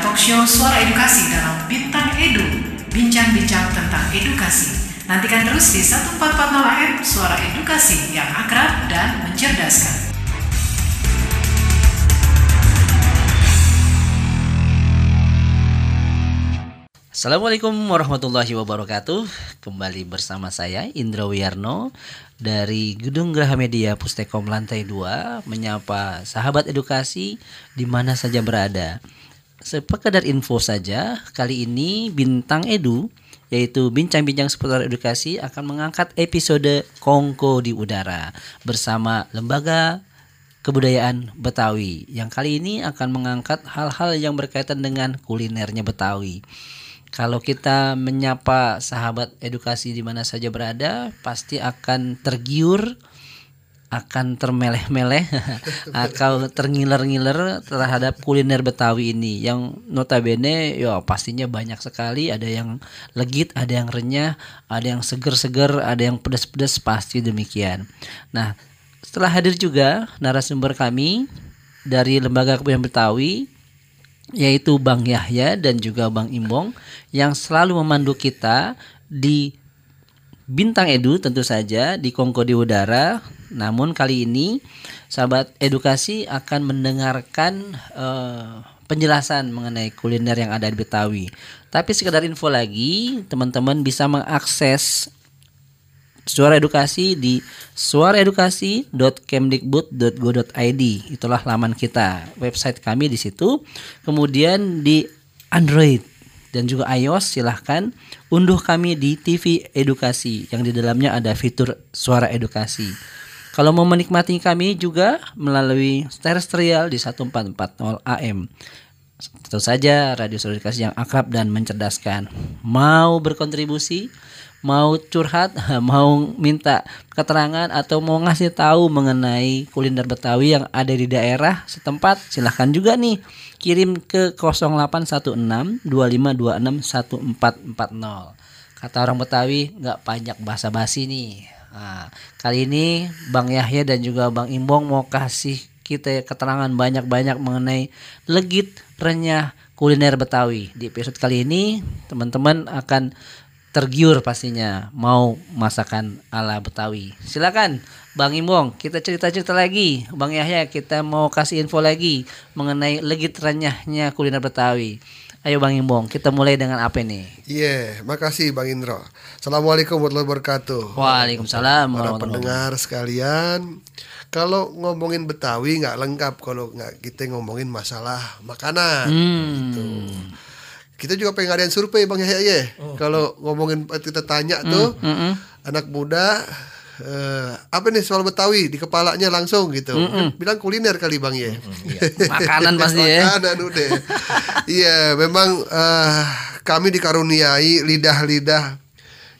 Talk show Suara Edukasi dalam Bintang Edu, bincang-bincang tentang edukasi. Nantikan terus di 1440 AM Suara Edukasi yang akrab dan mencerdaskan. Assalamualaikum warahmatullahi wabarakatuh Kembali bersama saya Indra Wiyarno Dari Gedung Graha Media Pustekom Lantai 2 Menyapa sahabat edukasi di mana saja berada Sekedar info saja Kali ini Bintang Edu yaitu bincang-bincang seputar edukasi akan mengangkat episode Kongko di Udara bersama Lembaga Kebudayaan Betawi yang kali ini akan mengangkat hal-hal yang berkaitan dengan kulinernya Betawi. Kalau kita menyapa sahabat edukasi di mana saja berada, pasti akan tergiur, akan termeleh-meleh, atau terngiler-ngiler terhadap kuliner Betawi ini. Yang notabene, ya pastinya banyak sekali. Ada yang legit, ada yang renyah, ada yang seger-seger, ada yang pedas-pedas, pasti demikian. Nah, setelah hadir juga narasumber kami dari Lembaga Kebudayaan Betawi yaitu Bang Yahya dan juga Bang Imbong yang selalu memandu kita di Bintang Edu tentu saja di Kongko di Udara. Namun kali ini sahabat edukasi akan mendengarkan uh, penjelasan mengenai kuliner yang ada di Betawi. Tapi sekedar info lagi, teman-teman bisa mengakses Suara Edukasi di suaraedukasi.kemdikbud.go.id. Itulah laman kita, website kami di situ. Kemudian di Android dan juga iOS silahkan unduh kami di TV Edukasi yang di dalamnya ada fitur Suara Edukasi. Kalau mau menikmati kami juga melalui terestrial di 1440 AM. Tentu saja radio Edukasi yang akrab dan mencerdaskan. Mau berkontribusi mau curhat, mau minta keterangan atau mau ngasih tahu mengenai kuliner Betawi yang ada di daerah setempat, silahkan juga nih kirim ke 0816 2526 1440. Kata orang Betawi nggak banyak basa-basi nih. Nah, kali ini Bang Yahya dan juga Bang Imbong mau kasih kita keterangan banyak-banyak mengenai legit renyah kuliner Betawi. Di episode kali ini teman-teman akan tergiur pastinya mau masakan ala Betawi. Silakan Bang Imbong, kita cerita-cerita lagi. Bang Yahya, kita mau kasih info lagi mengenai legit renyahnya kuliner Betawi. Ayo Bang Imbong, kita mulai dengan apa nih? Iya, yeah, makasih Bang Indro. Assalamualaikum warahmatullahi wabarakatuh. Waalaikumsalam. Para pendengar sekalian, kalau ngomongin Betawi nggak lengkap kalau nggak kita ngomongin masalah makanan. Hmm. Gitu kita juga pengen ngadain survei bang Yahya ya. Oh. Kalau ngomongin kita tanya tuh mm, -hmm. anak muda uh, apa nih soal Betawi di kepalanya langsung gitu. Mm -hmm. Bilang kuliner kali bang ya. Mm -hmm, iya. Makanan pasti ya. Makanan udah. Iya memang uh, kami dikaruniai lidah-lidah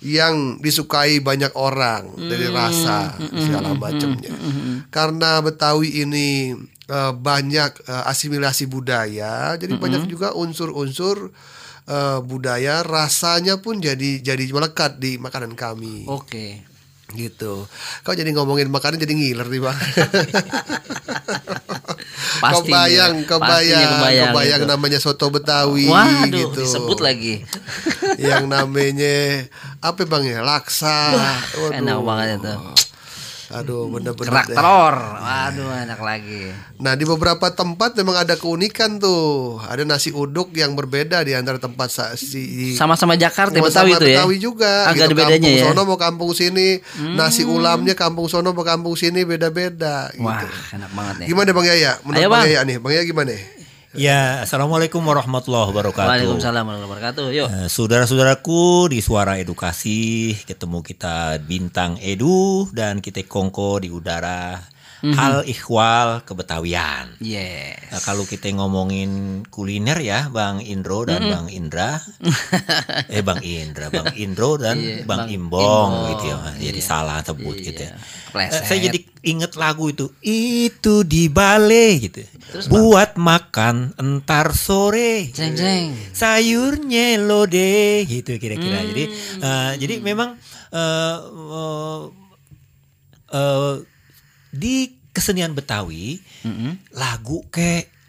yang disukai banyak orang mm dari rasa segala macamnya. Mm. Karena Betawi ini uh, banyak uh, asimilasi budaya, jadi mm banyak juga unsur-unsur uh, budaya, rasanya pun jadi jadi melekat di makanan kami. Oke. Okay. Gitu. Kau jadi ngomongin makanan jadi ngiler nih bang. Pasti kebayang, kebayang, kebayang, kebayang gitu. namanya soto Betawi Waduh, gitu. disebut lagi. Yang namanya apa bang ya laksa. Waduh. Enak banget itu. Aduh, bener-bener kerak telur. Waduh, enak lagi. Nah, di beberapa tempat memang ada keunikan tuh. Ada nasi uduk yang berbeda di antara tempat si sama-sama Jakarta sama Betawi itu ya. Betawi juga. Agak gitu. ada bedanya kampung ya. sono mau kampung sini, hmm. nasi ulamnya kampung sono mau kampung sini beda-beda gitu. Wah, enak banget ya. Gimana Bang Yaya? Menurut Ayo, Bang bang. Yaya nih, Bang Yaya gimana? Ya, assalamualaikum warahmatullahi wabarakatuh. Waalaikumsalam warahmatullahi wabarakatuh. Yuk. Uh, saudara-saudaraku di Suara Edukasi, ketemu kita Bintang Edu dan kita Kongko di udara. Mm-hmm. Hal ikhwal kebetawian. Yes. Nah, kalau kita ngomongin kuliner ya, Bang Indro dan mm-hmm. Bang Indra, eh Bang Indra, Bang Indro dan yeah, Bang, Bang Imbong, Imbong gitu ya. Jadi yeah. salah sebut yeah. gitu ya. Uh, saya jadi inget lagu itu, itu di balai gitu. Terus, Buat bang? makan entar sore. Jeng jeng. Sayurnya lode gitu kira-kira. Hmm. Jadi uh, jadi memang uh, uh, uh, di kesenian Betawi mm -hmm. lagu kayak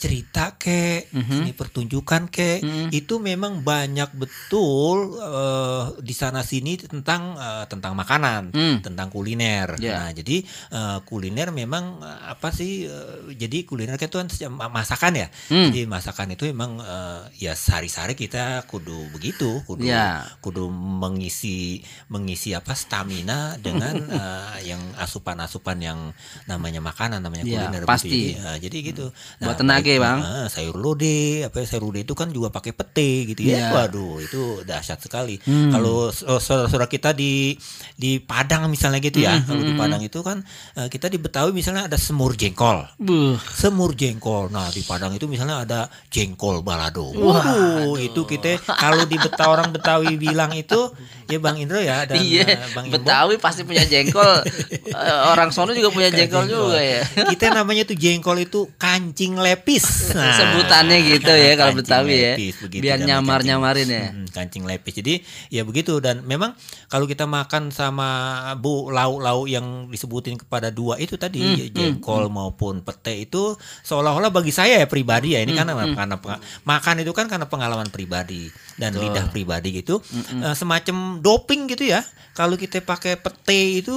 cerita ke, mm -hmm. ini pertunjukan ke, mm -hmm. itu memang banyak betul uh, di sana sini tentang uh, tentang makanan, mm. tentang kuliner. Yeah. Nah, jadi uh, kuliner memang uh, apa sih? Uh, jadi kuliner itu kan masakan ya. Mm. Jadi masakan itu memang uh, ya sehari-hari kita kudu begitu, kudu yeah. kudu mengisi mengisi apa stamina dengan uh, yang asupan-asupan yang namanya makanan, namanya yeah, kuliner. Pasti. Jadi, uh, jadi gitu. Nah, Buat tenaga Oke bang. Nah, sayur lode, apa ya, sayur lode itu kan juga pakai pete gitu ya. Yeah. Waduh, itu dahsyat sekali. Hmm. Kalau oh, saudara-saudara kita di di Padang misalnya gitu ya, hmm. kalau di hmm, Padang hmm. itu kan eh, kita di Betawi misalnya ada semur jengkol. Buh. Semur jengkol. Nah di Padang itu misalnya ada jengkol balado. Waduh, itu kita kalau di Betawi orang Betawi bilang itu ya Bang Indro ya dan iya, uh, Bang Betawi pasti punya jengkol. orang sono juga punya jengkol, jengkol juga ya. Kita namanya tuh jengkol itu kancing lepis lepis. Nah, Sebutannya gitu ya kalau Betawi ya. Biar nyamar-nyamarin ya. Hmm, kancing lepis. Jadi ya begitu dan memang kalau kita makan sama bu lauk-lauk yang disebutin kepada dua itu tadi hmm, hmm jengkol hmm, maupun pete itu seolah-olah bagi saya ya pribadi ya ini hmm, karena hmm. karena makan itu kan karena pengalaman pribadi dan oh. lidah pribadi gitu hmm, uh, semacam doping gitu ya. Kalau kita pakai pete itu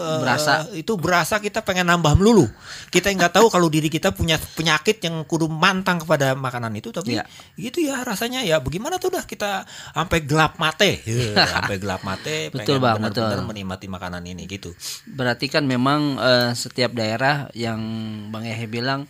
uh, berasa itu berasa kita pengen nambah melulu. Kita nggak tahu kalau diri kita punya penyakit yang kudu mantang kepada makanan itu tapi ya. gitu ya rasanya ya bagaimana tuh dah kita sampai gelap mate sampai gelap mate betul bang betul menikmati makanan ini gitu berarti kan memang uh, setiap daerah yang bang Ehe bilang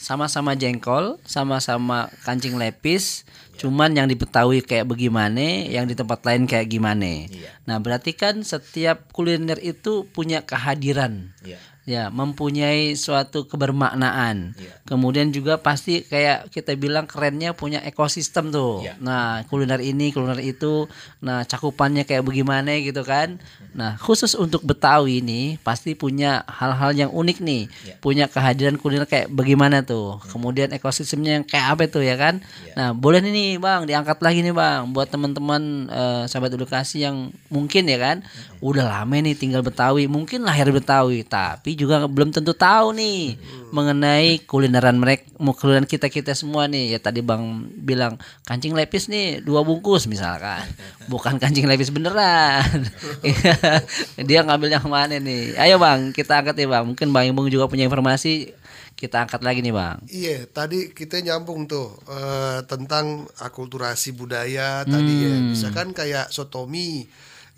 sama-sama jengkol, sama-sama kancing lepis, ya. cuman yang di Betawi kayak bagaimana, yang di tempat lain kayak gimana. Ya. Nah, berarti kan setiap kuliner itu punya kehadiran. Ya ya mempunyai suatu kebermaknaan. Ya. Kemudian juga pasti kayak kita bilang kerennya punya ekosistem tuh. Ya. Nah, kuliner ini, kuliner itu, nah cakupannya kayak bagaimana gitu kan. Nah, khusus untuk Betawi ini pasti punya hal-hal yang unik nih. Ya. Punya kehadiran kuliner kayak bagaimana tuh. Kemudian ekosistemnya yang kayak apa tuh ya kan. Ya. Nah, boleh nih Bang, diangkat lagi nih Bang buat teman-teman uh, sahabat edukasi yang mungkin ya kan udah lama nih tinggal Betawi, mungkin lahir Betawi, tapi juga belum tentu tahu nih hmm. mengenai kulineran mereka, kulineran kita kita semua nih. Ya tadi bang bilang kancing lepis nih dua bungkus misalkan, bukan kancing lepis beneran. Dia ngambil yang mana nih? Ayo bang, kita angkat ya bang. Mungkin bang Imbung juga punya informasi kita angkat lagi nih bang. Iya, tadi kita nyambung tuh uh, tentang akulturasi budaya hmm. tadi ya. Hmm. Misalkan kayak sotomi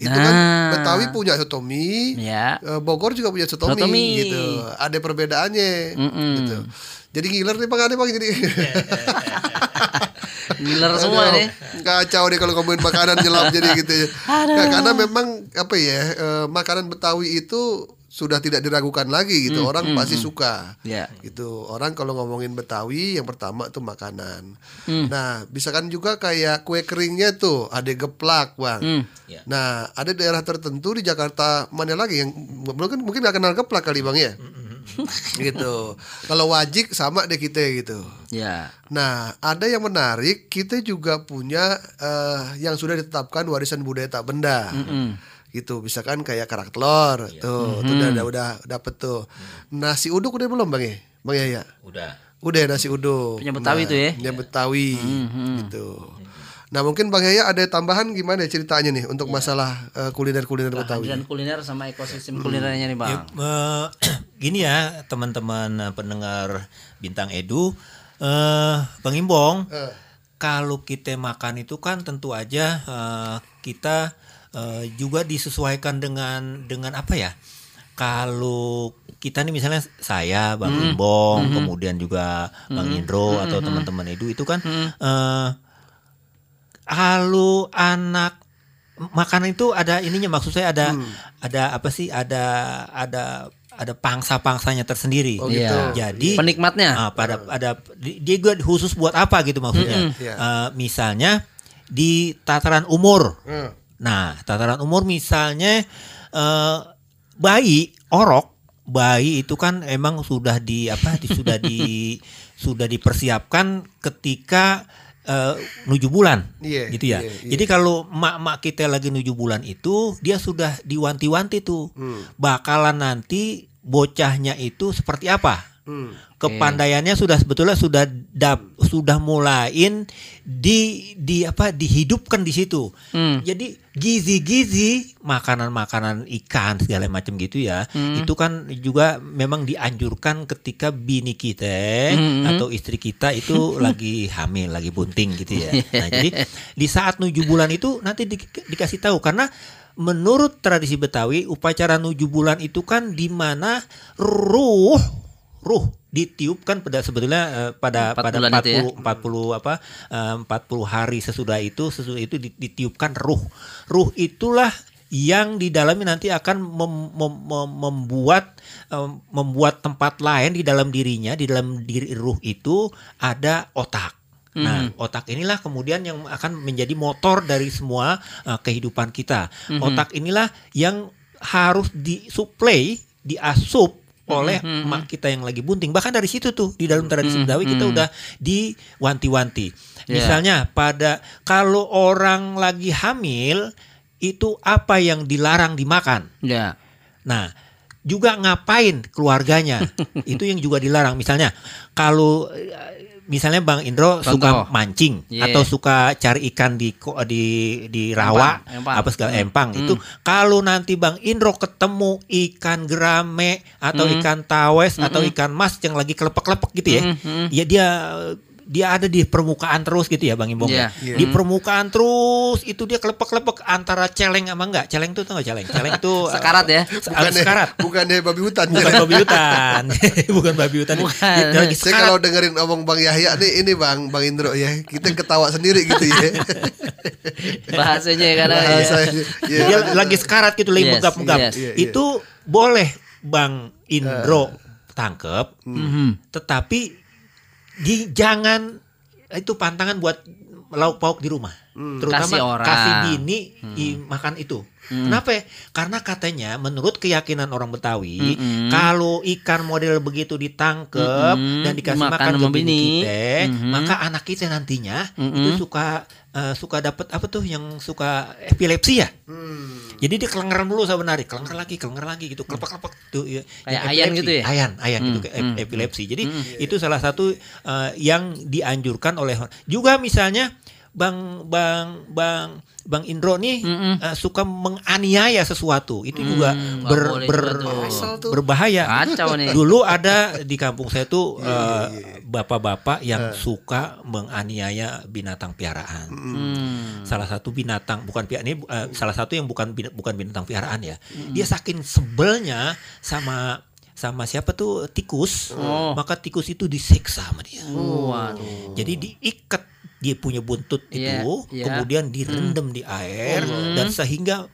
itu kan nah. kan Betawi punya sotomi, ya. Eh, Bogor juga punya sotomi, sotomi. gitu. Ada perbedaannya mm -mm. gitu. Jadi ngiler nih Bang Bang jadi. ngiler semua nih. Kacau deh kalau ngomongin makanan nyelam jadi gitu ya. Karena memang apa ya, uh, makanan Betawi itu sudah tidak diragukan lagi gitu. Hmm, orang hmm, pasti hmm. suka. Yeah. Gitu. Orang kalau ngomongin Betawi yang pertama tuh makanan. Hmm. Nah, bisa kan juga kayak kue keringnya tuh ada geplak, Bang. Hmm. Yeah. Nah, ada daerah tertentu di Jakarta mana lagi yang mungkin mungkin gak kenal geplak kali, Bang ya. Hmm. gitu. Kalau wajik sama deh kita gitu. Ya. Nah, ada yang menarik, kita juga punya uh, yang sudah ditetapkan warisan budaya tak benda. Mm -mm gitu misalkan kayak kerak telur iya. tuh mm-hmm. tuh udah udah udah dapet tuh nasi uduk udah belum bang ya bang ya ya udah udah nasi uduk punya betawi nah, tuh ya punya betawi mm-hmm. gitu Nah mungkin Bang Yaya ada tambahan gimana ceritanya nih untuk ya. masalah uh, kuliner-kuliner Betawi? Dan kuliner sama ekosistem hmm. kulinernya nih Bang. Ya, uh, gini ya teman-teman pendengar Bintang Edu, uh, Bang Imbong, uh. kalau kita makan itu kan tentu aja uh, kita uh, juga disesuaikan dengan dengan apa ya? Kalau kita nih misalnya saya, Bang hmm. Imbong, hmm. kemudian juga hmm. Bang Indro hmm. atau hmm. teman-teman Edu itu kan hmm. uh, kalau anak makanan itu ada ininya maksud saya ada hmm. ada apa sih? Ada ada ada pangsa-pangsanya tersendiri. Oh, gitu. Jadi penikmatnya. Uh, pada ada dia juga khusus buat apa gitu maksudnya. Mm -hmm. uh, misalnya di tataran umur. Mm. Nah, tataran umur misalnya eh, bayi orok, bayi itu kan emang sudah di apa? Di, sudah di sudah dipersiapkan ketika uh, nuju bulan, yeah, gitu ya. Yeah, yeah. Jadi kalau mak-mak kita lagi nuju bulan itu dia sudah diwanti-wanti tuh, hmm. bakalan nanti bocahnya itu seperti apa? Hmm. Kepandaiannya sudah sebetulnya sudah dap, sudah mulain di di apa dihidupkan di situ. Hmm. Jadi gizi-gizi makanan-makanan ikan segala macam gitu ya. Hmm. Itu kan juga memang dianjurkan ketika bini kita hmm. atau istri kita itu lagi hamil, lagi bunting gitu ya. Nah, jadi di saat tujuh bulan itu nanti di, dikasih tahu karena menurut tradisi Betawi upacara nuju bulan itu kan di mana ruh ruh ditiupkan pada sebetulnya uh, pada 4 pada 40 ya? 40 apa uh, eh, 40 hari sesudah itu sesudah itu ditiupkan ruh. Ruh itulah yang di dalamnya nanti akan mem, mem, mem, membuat um, membuat tempat lain di dalam dirinya di dalam diri ruh itu ada otak. Hmm. Nah, otak inilah kemudian yang akan menjadi motor dari semua uh, kehidupan kita. Hmm. Otak inilah yang harus disuplai, diasup oleh mm -hmm. emak kita yang lagi bunting. Bahkan dari situ tuh di dalam tradisi mm -hmm. Betawi kita udah diwanti-wanti. Yeah. Misalnya pada kalau orang lagi hamil itu apa yang dilarang dimakan. Yeah. Nah, juga ngapain keluarganya itu yang juga dilarang. Misalnya kalau misalnya Bang Indro Contoh. suka mancing yeah. atau suka cari ikan di di di rawa empang, empang. apa segala hmm. empang hmm. itu kalau nanti Bang Indro ketemu ikan gerame atau hmm. ikan tawes hmm. atau ikan mas yang lagi kelepek-kelepek gitu ya hmm. hmm. ya dia dia ada di permukaan terus gitu ya Bang Imbong yeah. ya. Yeah. Di permukaan terus itu dia kelepek-kelepek antara celeng sama enggak. Celeng itu tuh enggak celeng? Celeng itu sekarat ya. Bukan sekarat. Bukan babi hutan. Bukan babi hutan. bukan babi hutan. Bukan. Dia Saya kalau dengerin omong Bang Yahya nih ini Bang Bang Indro ya. Kita ketawa sendiri gitu ya. Bahasanya ya karena Bahasanya, ya. Dia lagi sekarat gitu lagi megap-megap. Yes, yes. Itu boleh Bang Indro uh. tangkep. Mm -hmm. Tetapi di jangan itu pantangan buat lauk pauk di rumah. Hmm. Terutama kasih, orang. kasih bini hmm. i, makan itu. Hmm. Kenapa? Karena katanya menurut keyakinan orang Betawi, hmm. kalau ikan model begitu ditangkep hmm. dan dikasih makan, makan ke bini kita, hmm. maka anak kita nantinya hmm. itu suka uh, suka dapat apa tuh yang suka epilepsi ya. Hmm. Jadi dia kelengeran dulu sebenarnya, kelenger lagi, kelenger lagi gitu, kelepek-kelepek tuh ya. Kayak ayan gitu ya. Ayan, ayan gitu, hmm. gitu kayak hmm. epilepsi. Jadi hmm. itu salah satu uh, yang dianjurkan oleh juga misalnya Bang Bang Bang Bang Indro nih mm -mm. Uh, suka menganiaya sesuatu itu mm, juga ber, ber, berbahaya. Kacau nih. Dulu ada di kampung saya tuh uh, bapak-bapak yang uh. suka menganiaya binatang piaraan. Mm. Salah satu binatang bukan pihak ini uh, salah satu yang bukan bukan binatang piaraan ya. Mm. Dia saking sebelnya sama sama siapa tuh tikus, oh. maka tikus itu disiksa sama dia. Oh, Jadi diikat dia punya buntut yeah, itu yeah. kemudian direndam hmm. di air hmm. dan sehingga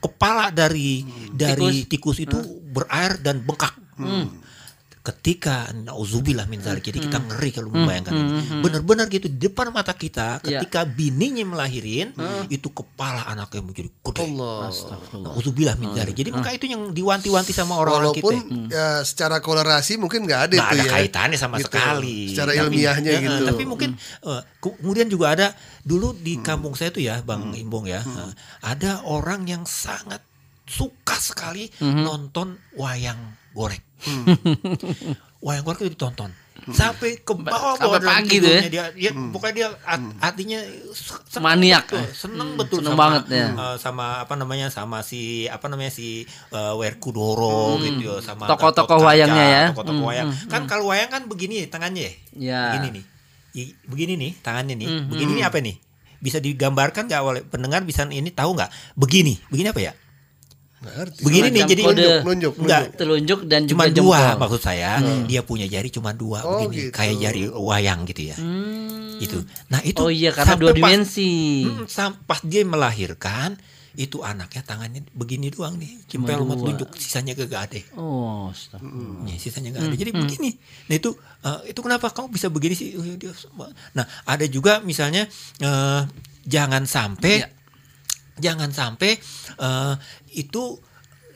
kepala dari hmm. dari tikus, tikus itu hmm. berair dan bengkak. Hmm ketika nauzubillah min zalik jadi kita hmm. ngeri kalau hmm. membayangkan hmm. ini benar-benar gitu di depan mata kita ya. ketika yeah. bininya melahirin hmm. itu kepala anaknya menjadi gede nauzubillah min zalik jadi maka itu yang diwanti-wanti sama orang-orang kita walaupun ya, secara kolerasi mungkin nggak ada nggak ada ya. kaitannya sama gitu. sekali secara ilmiahnya tapi, gitu tapi mungkin uh, kemudian juga ada dulu di kampung saya tuh ya bang hmm. Imbong ya hmm. uh, ada orang yang sangat suka sekali hmm. nonton wayang goreng Hmm. Wayang goreng itu ditonton sampai ke bawah bawah pagi tuh ya. dia, dia hmm. pokoknya dia hmm. artinya maniak betul, seneng hmm. betul seneng sama, banget ya uh, sama apa namanya sama si apa namanya si uh, Werkudoro hmm. gitu ya sama tokoh-tokoh wayangnya ya tokoh-tokoh hmm. wayang hmm. kan hmm. kalau wayang kan begini tangannya ya begini nih begini nih tangannya nih hmm. begini nih apa nih bisa digambarkan nggak oleh pendengar bisa ini tahu nggak begini begini apa ya Begini nih jadi kode. nunjuk, enggak telunjuk dan cuma dua maksud saya. Hmm. Dia punya jari cuma dua oh, begini, gitu. kayak jari wayang gitu ya. Hmm. Gitu. Nah, itu Oh iya karena dua dimensi. Pas, hmm, pas dia melahirkan itu anaknya tangannya begini doang nih cempel sama telunjuk sisanya gak ada oh hmm. ya, sisanya gak ada hmm. jadi hmm. begini nah itu uh, itu kenapa kamu bisa begini sih oh, nah ada juga misalnya uh, jangan sampai ya. Jangan sampai uh, itu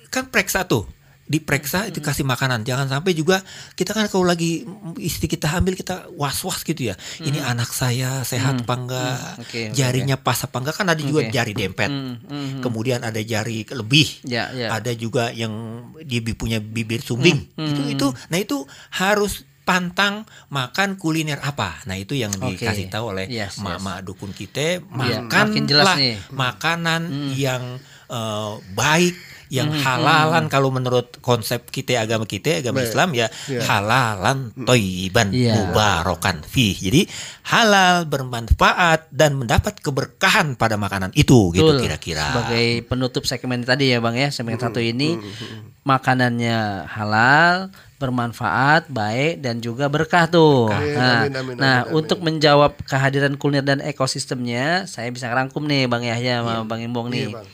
kan periksa tuh diperiksa itu kasih makanan jangan sampai juga kita kan kalau lagi istri kita hamil kita was was gitu ya hmm. ini anak saya sehat hmm. apa enggak hmm. okay, jarinya okay. pas apa enggak kan ada juga okay. jari dempet hmm. Hmm. kemudian ada jari lebih ya, ya. ada juga yang dia punya bibir sumbing hmm. itu itu nah itu harus pantang makan kuliner apa. Nah, itu yang okay. dikasih tahu oleh yes, mama yes. dukun kita, iya, makanlah ya, makanan hmm. yang uh, baik yang hmm, halalan hmm. kalau menurut konsep kita agama kita agama Baik. Islam ya yeah. halalan hmm. toiban yeah. mubarokan fi jadi halal bermanfaat dan mendapat keberkahan pada makanan itu gitu Betul. gitu kira-kira sebagai penutup segmen tadi ya bang ya segmen hmm. satu ini hmm. makanannya halal bermanfaat, baik dan juga berkah tuh. Berkah. Nah, amin, amin, nah amin, untuk menjawab kehadiran kuliner dan ekosistemnya, saya bisa rangkum nih Bang Yahya sama iya. Bang Imbong nih. Iya, bang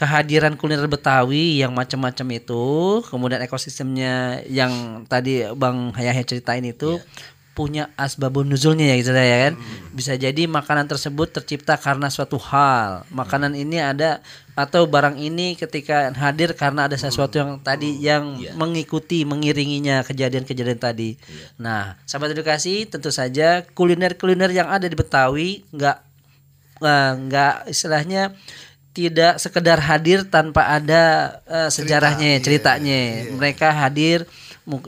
kehadiran kuliner Betawi yang macam-macam itu, kemudian ekosistemnya yang tadi Bang Hayah ceritain itu yeah. punya asbabun nuzulnya ya gitu ya kan. Hmm. Bisa jadi makanan tersebut tercipta karena suatu hal. Makanan hmm. ini ada atau barang ini ketika hadir karena ada sesuatu yang tadi hmm. yang yeah. mengikuti mengiringinya kejadian-kejadian tadi. Yeah. Nah, sahabat edukasi tentu saja kuliner-kuliner yang ada di Betawi nggak eh, nggak istilahnya tidak sekedar hadir tanpa ada uh, sejarahnya Cerita, ceritanya iya, iya. mereka hadir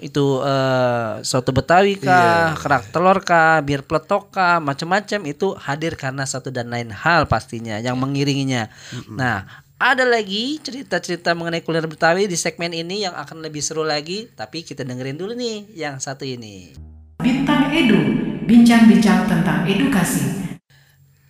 itu uh, soto betawi kah iya. kerak telur kah bir peletok kah macam-macam itu hadir karena satu dan lain hal pastinya yang iya. mengiringinya mm-hmm. nah ada lagi cerita-cerita mengenai kuliner betawi di segmen ini yang akan lebih seru lagi tapi kita dengerin dulu nih yang satu ini bintang edu bincang-bincang tentang edukasi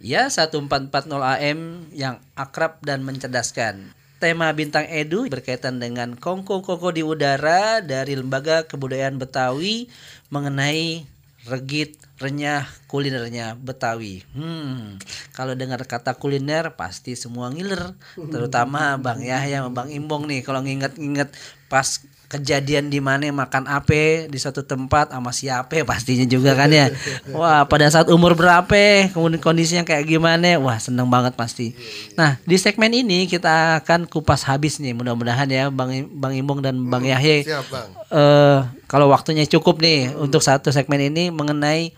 Ya 1440 AM yang akrab dan mencerdaskan. Tema Bintang Edu berkaitan dengan kongko-kongko di udara dari Lembaga Kebudayaan Betawi mengenai regit, renyah, kulinernya Betawi. Hmm, kalau dengar kata kuliner pasti semua ngiler, terutama Bang Yahya, Bang Imbong nih kalau nginget-nginget pas kejadian di mana makan apa di suatu tempat sama siapa pastinya juga kan ya. Wah, pada saat umur berapa, kemudian kondisinya kayak gimana? Wah, seneng banget pasti. Nah, di segmen ini kita akan kupas habis nih. Mudah-mudahan ya Bang Bang Imbong dan Bang hmm, Yahya. Siap, Bang. Uh, kalau waktunya cukup nih untuk satu segmen ini mengenai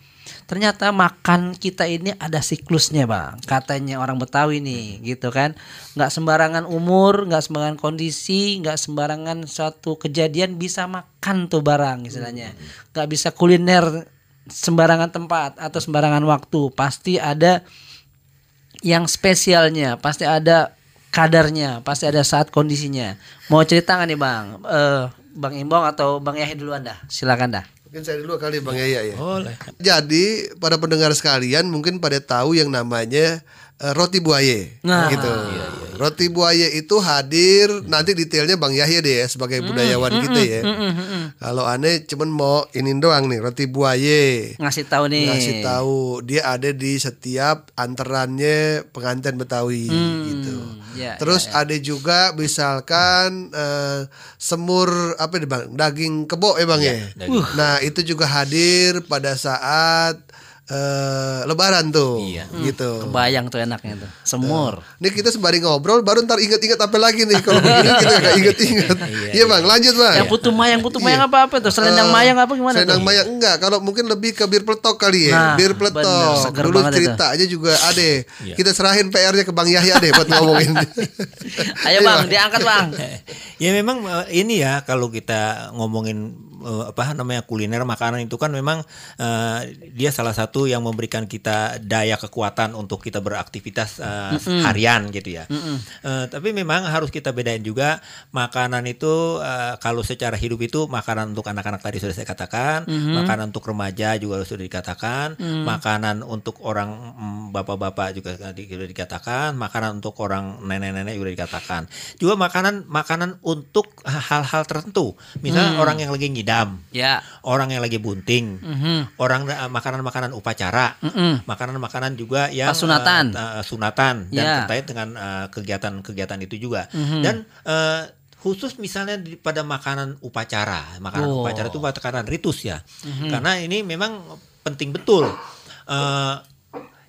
ternyata makan kita ini ada siklusnya bang. Katanya orang Betawi nih gitu kan. Nggak sembarangan umur nggak sembarangan kondisi nggak sembarangan suatu kejadian bisa makan tuh barang istilahnya. Nggak bisa kuliner sembarangan tempat atau sembarangan waktu. Pasti ada yang spesialnya pasti ada kadarnya pasti ada saat kondisinya. Mau cerita nggak nih bang? Uh, bang Imbong atau bang Yahya dulu anda silakan dah Mungkin saya dulu kali Bang Yaya ya. Boleh. Jadi pada pendengar sekalian mungkin pada tahu yang namanya roti buaye nah, gitu. Iya, iya, iya. Roti buaye itu hadir nanti detailnya Bang Yahya deh ya sebagai mm, budayawan mm, kita ya. Mm, mm, mm, Kalau aneh cuman mau ini doang nih roti buaye. Ngasih tahu nih. Ngasih tahu dia ada di setiap antarannya pengantin Betawi mm, gitu. Ya, Terus ya, ya. ada juga misalkan uh, semur apa nih Bang? Daging kebo ya Bang ya. ya? Uh. Nah, itu juga hadir pada saat uh, lebaran tuh iya. gitu. Kebayang tuh enaknya tuh. Semur. Uh, ini kita sembari ngobrol baru ntar inget-inget apa lagi nih kalau begini kita gak inget-inget. iya, iya, Bang, lanjut Bang. Yang putu mayang, putu mayang iya. apa apa tuh? Selendang uh, mayang apa gimana selendang tuh? mayang enggak, kalau mungkin lebih ke bir peletok kali ya. Nah, bir peletok. Dulu cerita aja juga ada. iya. Kita serahin PR-nya ke Bang Yahya deh buat ngomongin. Ayo Bang, diangkat Bang. ya memang eh, ini ya kalau kita ngomongin uh, apa namanya kuliner makanan itu kan memang uh, dia salah satu yang memberikan kita daya kekuatan untuk kita beraktivitas uh, mm -mm. harian gitu ya. Mm -mm. Uh, tapi memang harus kita bedain juga makanan itu uh, kalau secara hidup itu makanan untuk anak-anak tadi sudah saya katakan, mm -hmm. makanan untuk remaja juga sudah dikatakan, mm. makanan untuk orang mm, bapak-bapak juga sudah dikatakan, makanan untuk orang nenek-nenek juga dikatakan. Juga makanan makanan untuk hal-hal tertentu. Misalnya mm. orang yang lagi ngidam ngidam, ya. orang yang lagi bunting, mm -hmm. orang uh, makanan-makanan upacara, makanan-makanan mm -hmm. juga yang sunatan, uh, uh, sunatan dan yeah. terkait dengan kegiatan-kegiatan uh, itu juga. Mm -hmm. Dan uh, khusus misalnya pada makanan upacara, makanan oh. upacara itu makanan ritus ya, mm -hmm. karena ini memang penting betul. Uh,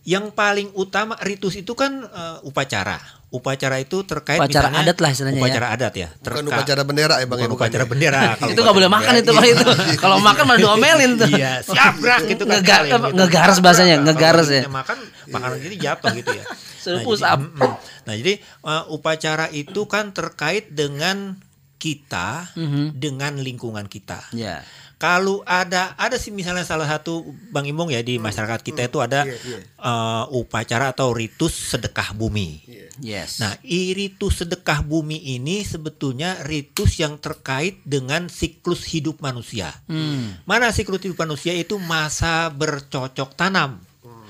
yang paling utama ritus itu kan uh, upacara upacara itu terkait Upacara misalnya, adat lah istilahnya ya. upacara adat ya Bukan terka- upacara bendera ya Bang bukan ya, bukan upacara ya? bendera Kalau itu nggak boleh makan itu kalau itu. Kalau makan malah diomelin tuh. Iya, siap gerak gitu kan. Ngega- gitu. ngegaras bahasanya, ngegaras ya. Makan makanan gini jatuh gitu ya. Nah, push jadi- mm, mm. Nah, jadi uh, upacara itu kan terkait dengan kita Mhm. dengan lingkungan kita. Ya. Kalau ada ada sih misalnya salah satu Bang Imong ya di masyarakat kita itu ada Iya, iya. uh, upacara atau ritus sedekah bumi. Yes. Nah, i- ritus sedekah bumi ini sebetulnya ritus yang terkait dengan siklus hidup manusia. Hmm. Mana siklus hidup manusia itu masa bercocok tanam,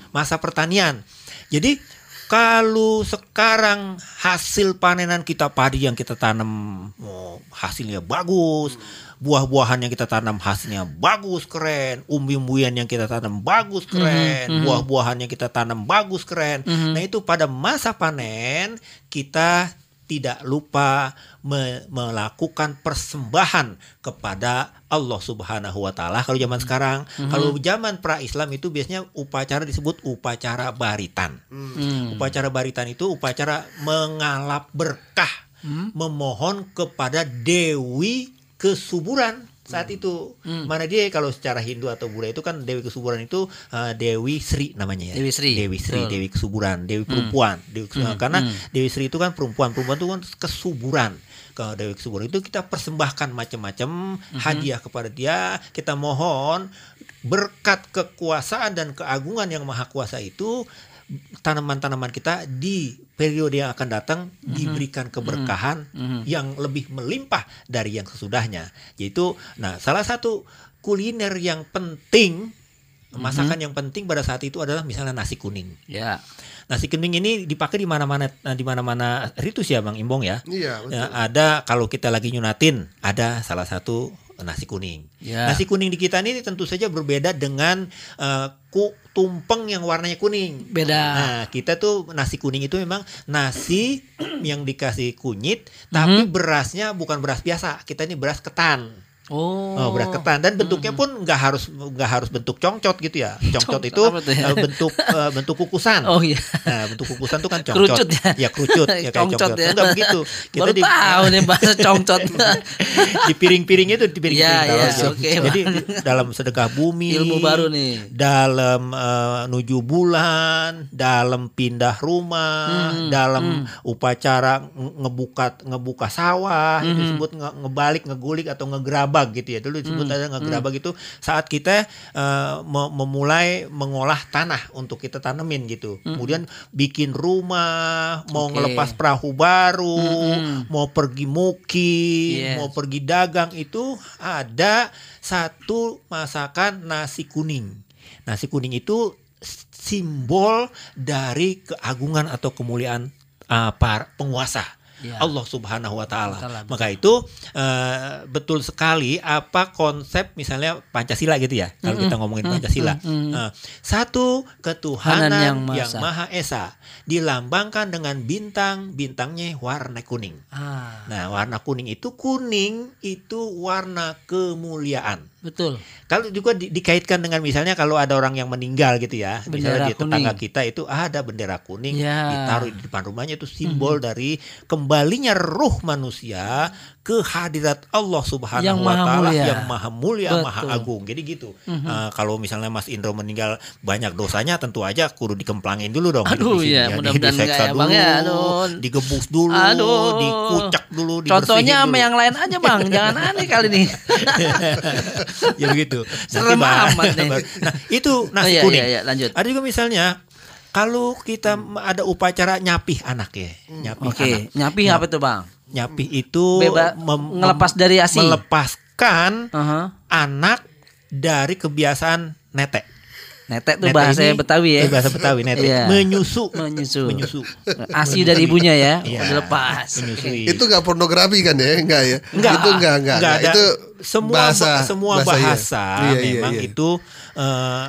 masa pertanian. Jadi kalau sekarang hasil panenan kita padi yang kita tanam oh, hasilnya bagus, buah-buahan yang kita tanam hasilnya bagus keren, umbi-umbian yang kita tanam bagus keren, buah-buahan yang kita tanam bagus keren. Nah itu pada masa panen kita tidak lupa me- melakukan persembahan kepada Allah Subhanahu wa taala. Kalau zaman sekarang, kalau zaman pra-Islam itu biasanya upacara disebut upacara baritan. Hmm. Upacara baritan itu upacara mengalap berkah, memohon kepada dewi kesuburan saat itu. Mana dia kalau secara Hindu atau Buddha itu kan dewi kesuburan itu uh, Dewi Sri namanya ya. Dewi Sri, Dewi Sri, betul. Dewi kesuburan, Dewi perempuan. Dewi kesuburan. Karena Dewi Sri itu kan perempuan, perempuan itu kan kesuburan. Kalau Dewi kesuburan itu kita persembahkan macam-macam hadiah kepada dia, kita mohon berkat kekuasaan dan keagungan yang maha kuasa itu tanaman-tanaman kita di periode yang akan datang diberikan keberkahan yang lebih melimpah dari yang sesudahnya. Yaitu nah salah satu kuliner yang penting masakan yang penting pada saat itu adalah misalnya nasi kuning. Ya. Nasi kuning ini dipakai di mana-mana di mana-mana ritus ya Bang Imbong ya. Iya, betul. Ya, ada kalau kita lagi nyunatin ada salah satu nasi kuning. Ya. Nasi kuning di kita ini tentu saja berbeda dengan eh, ku tumpeng yang warnanya kuning. Beda. Nah, kita tuh nasi kuning itu memang nasi yang dikasih kunyit tapi berasnya bukan beras biasa. Kita ini beras ketan. Oh. Oh, beras ketan dan bentuknya pun nggak harus nggak harus bentuk congcot gitu ya. Congcot Congcot itu ya? eh, bentuk eh, bentuk kukusan. Oh iya. Nah, bentuk kukusan itu kan congcot. Kerucut ya? Ya kerucut ya kayak Congcot congcot. ya. Enggak begitu. Baru tahu nih bahasa congcot. di piring-piring itu di piring-piring Ya, ya, oke, Jadi dalam sedekah bumi Ilmu baru nih. dalam eh, nuju bulan, dalam pindah rumah, Hmm, dalam upacara nge- ngebuka ngebuka sawah, itu Hmm. disebut nge- ngebalik, ngegulik atau ngegerabag gitu ya. Dulu disebut Hmm, ada ngegerabag itu saat kita me- memulai mengolah tanah untuk kita tanemin gitu. Kemudian bikin rumah, mau Hmm. Oke. ngelepas perahu baru, Hmm. mau pergi muki, Yes. mau pergi dagang itu ada satu masakan nasi kuning. Nasi kuning itu simbol dari keagungan atau kemuliaan uh, para penguasa. Ya. Allah Subhanahu wa taala. Maka itu uh, betul sekali apa konsep misalnya Pancasila gitu ya. Kalau kita ngomongin Pancasila. Uh, satu ketuhanan Hanan yang yang, Maha Esa. Maha Esa dilambangkan dengan bintang, bintangnya warna kuning. Ah, Nah, warna kuning itu kuning itu warna kemuliaan. Betul. Kalau juga di- dikaitkan dengan misalnya kalau ada orang yang meninggal gitu ya, Bendera misalnya di tetangga kuning. kita itu ada bendera kuning Ya. Ditaruh di depan rumahnya itu simbol dari kembalinya ruh manusia ke hadirat Allah Subhanahu Yang wa taala yang maha mulia, Betul. Maha agung. Jadi gitu. Eh, kalau misalnya Mas Indro meninggal banyak dosanya tentu aja kudu dikemplangin dulu dong. Aduh, iya, ya. mudah-mudahan Diseksa enggak ya, Bang, ya. Aduh. digebus dulu, Aduh. dikucak dulu, Contohnya sama dulu. yang lain aja bang, jangan aneh kali nih. ya begitu. Serem amat nih. Nah, itu nasi Oh, iya, kuning. iya, iya, lanjut. Ada juga misalnya kalau kita ada upacara nyapih anak ya. Nyapih Oke, anak. nyapi apa tuh bang? Nyapih itu Beba- mem- ngelepas mem- dari ASI. Melepaskan Aha. anak dari kebiasaan netek. Netek tuh Netek bahasa ini- Betawi ya. bahasa Betawi netek. Iya. Menyusu. Menyusu. Menyusu. Asi dari ibunya ya, Iya. udah lepas. Menyusui. Itu nggak pornografi kan ya? Enggak ya? Enggak, Itu enggak, enggak. enggak enggak. ada. Itu semua bahasa, semua bahasa, iya. bahasa, Iya, iya, memang iya. itu eh,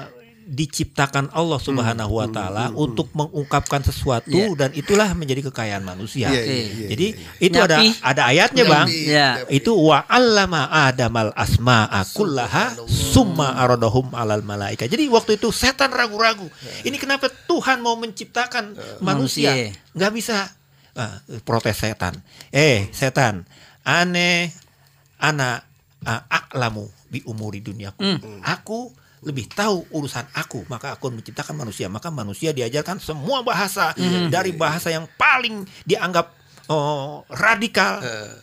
diciptakan Allah Subhanahu wa taala untuk mengungkapkan sesuatu Iya. dan itulah menjadi kekayaan manusia. Iya, Oke. iya, iya, Jadi iya. itu ada Nyapi. ada ayatnya, Bang. Nyapi, Ya. nyapi. Itu wa 'allama adamal asma'a kullaha summa aradahum alal malaika. Jadi waktu itu setan ragu-ragu. Ini kenapa Tuhan mau menciptakan manusia? manusia. Nggak bisa uh, protes setan. Eh, setan, aneh anak uh, aklamu bi umuri duniaku. Hmm. Aku lebih tahu urusan aku maka aku menciptakan manusia maka manusia diajarkan semua bahasa hmm. dari bahasa yang paling dianggap oh, radikal uh.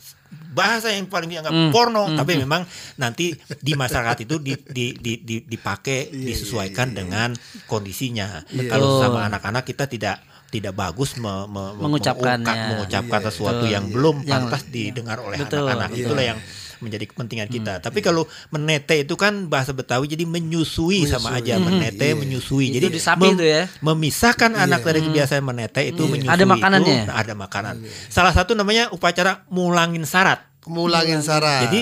bahasa yang paling dianggap hmm. porno hmm. tapi memang nanti di masyarakat itu di, di, di, di, dipakai yeah, disesuaikan yeah, yeah. dengan kondisinya yeah. kalau sama anak-anak kita tidak tidak bagus me, me, mengucapkan mengucapkan sesuatu yeah, yang yeah. belum pantas didengar oleh anak-anak itulah yang menjadi kepentingan kita. Hmm. Tapi kalau menete itu kan bahasa Betawi jadi menyusui, menyusui. sama aja hmm. menete yeah. menyusui. Jadi itu mem itu ya. memisahkan yeah. anak dari hmm. kebiasaan menete itu yeah. menyusui. Ada makanannya. Itu, ada makanan. Yeah. Salah satu namanya upacara mulangin syarat. Mulangin syarat. Jadi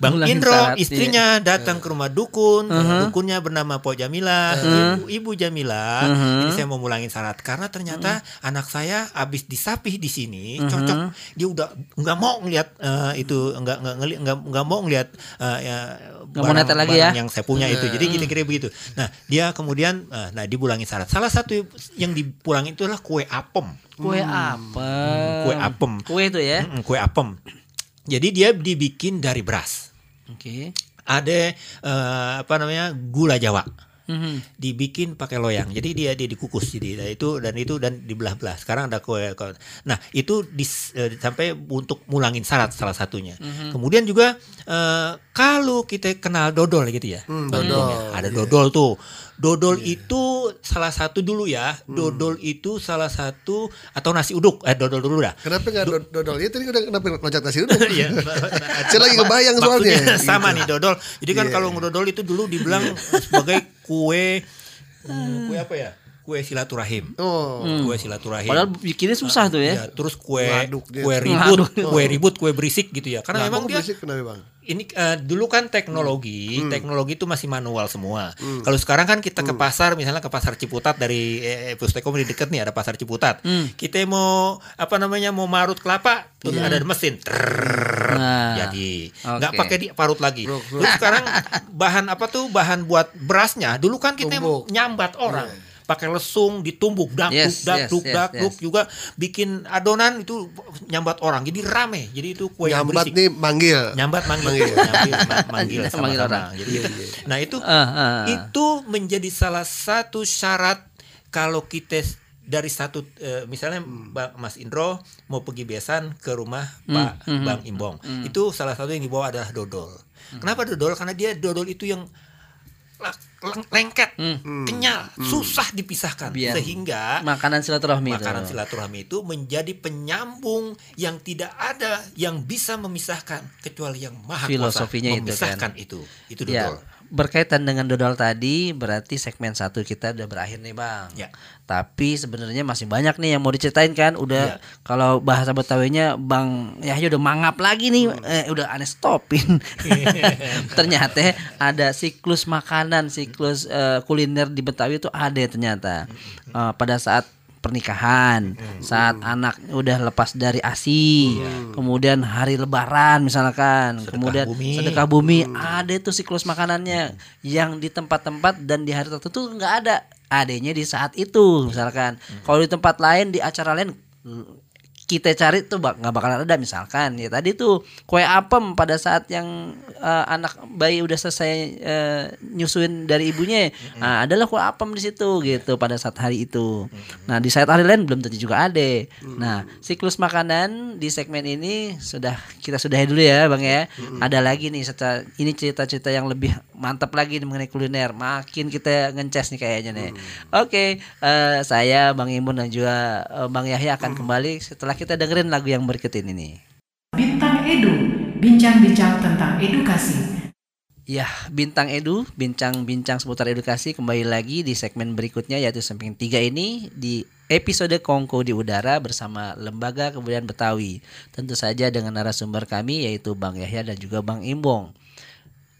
Bang Indro syarat, istrinya iya. datang ke rumah dukun, uh -huh. dukunnya bernama Po Jamila, uh -huh. ibu, ibu Jamila. Uh -huh. Ini saya mau mulangin syarat karena ternyata uh -huh. anak saya habis disapih di sini, uh -huh. cocok. Dia udah nggak mau ngelihat uh, itu, nggak nggak nggak nggak mau ngelihat uh, ya, barang, barang lagi ya yang saya punya uh -huh. itu. Jadi kira-kira begitu. Nah dia kemudian, uh, nah dipulangin syarat. Salah satu yang dipulangin itu adalah kue apem. Kue hmm. apem. Hmm, kue apem. Kue itu ya? Hmm, kue apem. Jadi dia dibikin dari beras. Oke. Okay. Ada uh, apa namanya gula Jawa. Mm-hmm. Dibikin pakai loyang, jadi dia dia dikukus jadi nah, itu dan itu dan dibelah-belah. Sekarang ada kue, kue. Nah itu dis, uh, sampai untuk mulangin syarat salah satunya. Mm-hmm. Kemudian juga uh, kalau kita kenal dodol gitu ya, mm, dodol. ada yeah. dodol tuh Dodol yeah. itu salah satu dulu ya. Hmm. Dodol itu salah satu atau nasi uduk. Eh dodol dulu dah. Kenapa enggak Do dodol? Ya tadi udah kenapa ngajak nasi uduk? Iya. Saya lagi kebayang soalnya. sama gitu. nih dodol. Jadi kan yeah. kalau dodol itu dulu dibilang sebagai kue hmm, kue apa ya? Kue silaturahim. Oh. Hmm. Kue silaturahim. Padahal bikinnya susah tuh ya. ya terus kue kue ribut, kue ribut, kue berisik gitu ya. Karena memang dia berisik kenapa, Bang? ini uh, dulu kan teknologi, hmm. teknologi itu masih manual semua. Hmm. Kalau sekarang kan kita ke hmm. pasar, misalnya ke pasar Ciputat dari eh, Pustekom di dekat nih ada pasar Ciputat. Hmm. Kita mau apa namanya mau marut kelapa, tuh hmm. ada mesin. Trrr, nah, jadi nggak okay. pakai diparut lagi. Bro, bro. Terus sekarang bahan apa tuh bahan buat berasnya? Dulu kan kita Tumbuk. nyambat orang. Hmm pakai lesung ditumbuk dakduk yes, dakduk yes, dakduk yes. juga bikin adonan itu nyambat orang jadi rame jadi itu kue nyambat yang nih manggil nyambat manggil manggil manggil, manggil sama manggil orang jadi itu. nah itu uh, uh. itu menjadi salah satu syarat kalau kita dari satu uh, misalnya hmm. Mas Indro mau pergi besan ke rumah hmm. Pak hmm. Bang Imbong hmm. itu salah satu yang dibawa adalah dodol hmm. kenapa dodol karena dia dodol itu yang lengket, hmm. kenyal, hmm. susah dipisahkan Biar sehingga makanan silaturahmi makanan itu. silaturahmi itu menjadi penyambung yang tidak ada yang bisa memisahkan kecuali yang maha filosofinya kuasa memisahkan itu, kan? itu. Itu ya, berkaitan dengan dodol tadi berarti segmen satu kita udah berakhir nih bang. Ya. Tapi sebenarnya masih banyak nih yang mau diceritain kan. Udah ya. kalau bahasa Betawinya bang Yahya udah mangap lagi nih. Hmm. Eh, udah aneh stopin. ternyata ada siklus makanan, siklus uh, kuliner di Betawi itu ada ternyata. Uh, pada saat pernikahan, hmm. saat hmm. anak udah lepas dari ASI, hmm. kemudian hari lebaran misalkan, sedekah kemudian bumi. sedekah bumi, hmm. ada itu siklus makanannya hmm. yang di tempat-tempat dan di hari tertentu nggak ada, adanya di saat itu misalkan. Hmm. Kalau di tempat lain di acara lain kita cari tuh bak nggak bakalan ada misalkan ya tadi tuh kue apem pada saat yang uh, anak bayi udah selesai uh, nyusuin dari ibunya mm-hmm. nah, adalah kue apem di situ gitu pada saat hari itu mm-hmm. nah di saat hari lain belum tentu juga ada mm-hmm. nah siklus makanan di segmen ini sudah kita sudahi dulu ya bang ya mm-hmm. ada lagi nih setelah ini cerita-cerita yang lebih mantap lagi mengenai kuliner makin kita ngeces nih kayaknya nih mm-hmm. oke okay, uh, saya bang Imun dan juga uh, bang Yahya akan mm-hmm. kembali setelah kita dengerin lagu yang berikut ini. Bintang Edu, bincang-bincang tentang edukasi. Ya, Bintang Edu, bincang-bincang seputar edukasi kembali lagi di segmen berikutnya yaitu samping tiga ini di episode Kongko di Udara bersama Lembaga Kebudayaan Betawi. Tentu saja dengan narasumber kami yaitu Bang Yahya dan juga Bang Imbong.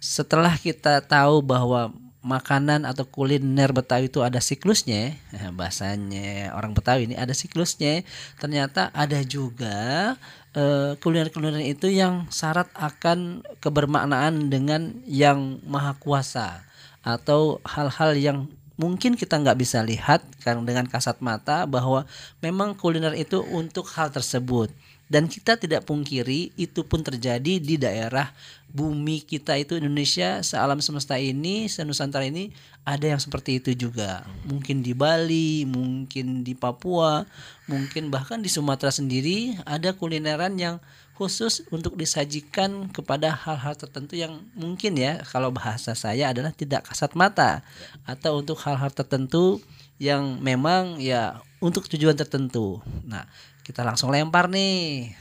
Setelah kita tahu bahwa makanan atau kuliner Betawi itu ada siklusnya, bahasanya orang Betawi ini ada siklusnya. Ternyata ada juga kuliner kuliner-kuliner itu yang syarat akan kebermaknaan dengan yang maha kuasa atau hal-hal yang mungkin kita nggak bisa lihat karena dengan kasat mata bahwa memang kuliner itu untuk hal tersebut dan kita tidak pungkiri itu pun terjadi di daerah bumi kita itu Indonesia. Sealam semesta ini senusantara ini ada yang seperti itu juga. Mungkin di Bali mungkin di Papua mungkin bahkan di Sumatera sendiri ada kulineran yang khusus untuk disajikan kepada hal-hal tertentu yang mungkin ya kalau bahasa saya adalah tidak kasat mata. Atau untuk hal-hal tertentu yang memang ya untuk tujuan tertentu. Nah kita langsung lempar nih.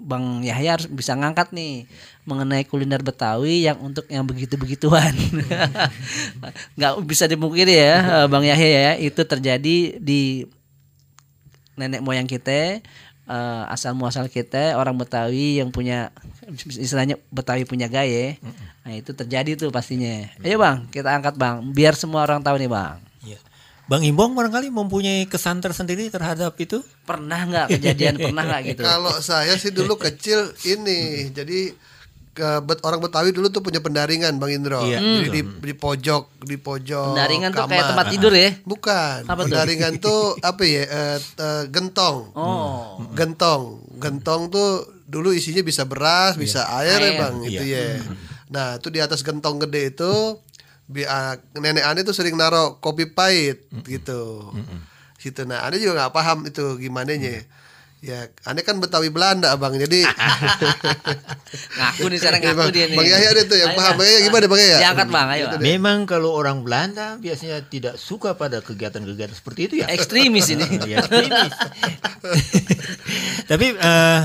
Bang Yahya harus bisa ngangkat nih mengenai kuliner Betawi yang untuk yang begitu-begituan. Nggak bisa dimungkiri ya Bang Yahya ya. Itu terjadi di nenek moyang kita uh, asal muasal kita orang Betawi yang punya istilahnya Betawi punya gaya. Nah itu terjadi tuh pastinya. Ayo bang kita angkat bang. Biar semua orang tahu nih bang Bang Imbong barangkali mempunyai kesan tersendiri terhadap itu? Pernah nggak kejadian pernah nggak gitu? Kalau saya sih dulu kecil ini, jadi ke bet, orang Betawi dulu tuh punya pendaringan Bang Indro. Iya, Jadi di, di pojok, di pojok Pendaringan kamar. tuh kayak tempat tidur ya? Bukan. Apa pendaringan tuh? tuh apa ya? Uh, uh, gentong. Oh. Gentong. Gentong tuh dulu isinya bisa beras, iya. bisa air, air ya Bang, iya. itu ya. Nah, itu di atas gentong gede itu bi uh, nenek ane tuh sering naro kopi pahit mm -mm. gitu mm -mm. situ nah ane juga nggak paham itu gimana nya mm. Ya, ane kan Betawi Belanda, Abang. Jadi ngaku nih sekarang ngaku dia nih. Bang Yahya itu yang paham. Bang Yahya gimana Bang Yahya? Diangkat Bang, ayo. Gitu Memang kalau orang Belanda biasanya tidak suka pada kegiatan-kegiatan seperti itu ya. Ekstremis ini. ya, ekstremis. Tapi uh,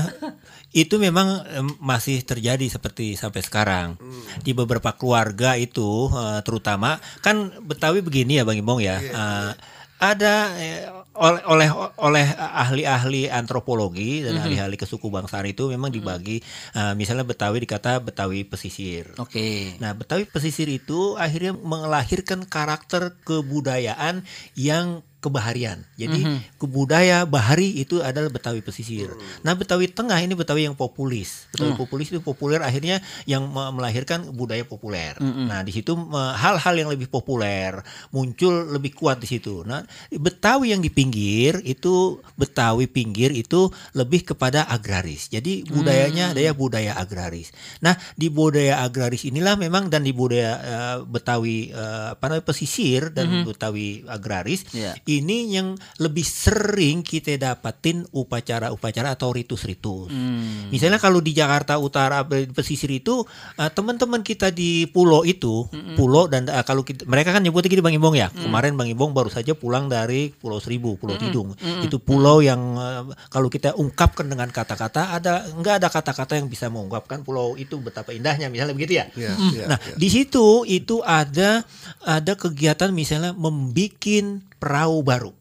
itu memang masih terjadi seperti sampai sekarang hmm. di beberapa keluarga itu uh, terutama kan Betawi begini ya Bang Imbong ya yeah, uh, yeah. ada eh, oleh oleh oleh ahli-ahli antropologi dan mm -hmm. ahli-ahli kesuku bangsaan itu memang mhm. dibagi uh, misalnya Betawi dikata Betawi pesisir. Oke. Okay. Nah, Betawi pesisir itu akhirnya melahirkan karakter kebudayaan yang kebaharian. Jadi mm -hmm. kebudaya bahari itu adalah Betawi pesisir. Nah Betawi tengah ini Betawi yang populis. Betawi mm. populis itu populer akhirnya yang melahirkan budaya populer. Mm -hmm. Nah di situ hal-hal yang lebih populer muncul lebih kuat di situ. Nah Betawi yang di pinggir itu Betawi pinggir itu lebih kepada agraris. Jadi budayanya mm. ada budaya agraris. Nah di budaya agraris inilah memang dan di budaya uh, Betawi uh, apa namanya pesisir dan mm -hmm. Betawi agraris yeah ini yang lebih sering kita dapatin upacara-upacara atau ritus-ritus. Hmm. Misalnya kalau di Jakarta Utara pesisir itu uh, teman-teman kita di pulau itu, hmm. pulau dan uh, kalau kita, mereka kan nyebutnya gini Bang Ibong ya. Hmm. Kemarin Bang Ibong baru saja pulang dari Pulau Seribu, Pulau hmm. Tidung. Hmm. Itu pulau yang uh, kalau kita ungkapkan dengan kata-kata ada enggak ada kata-kata yang bisa mengungkapkan pulau itu betapa indahnya misalnya begitu ya. Yeah, hmm. yeah, nah, yeah. di situ itu ada ada kegiatan misalnya membikin perahu baru.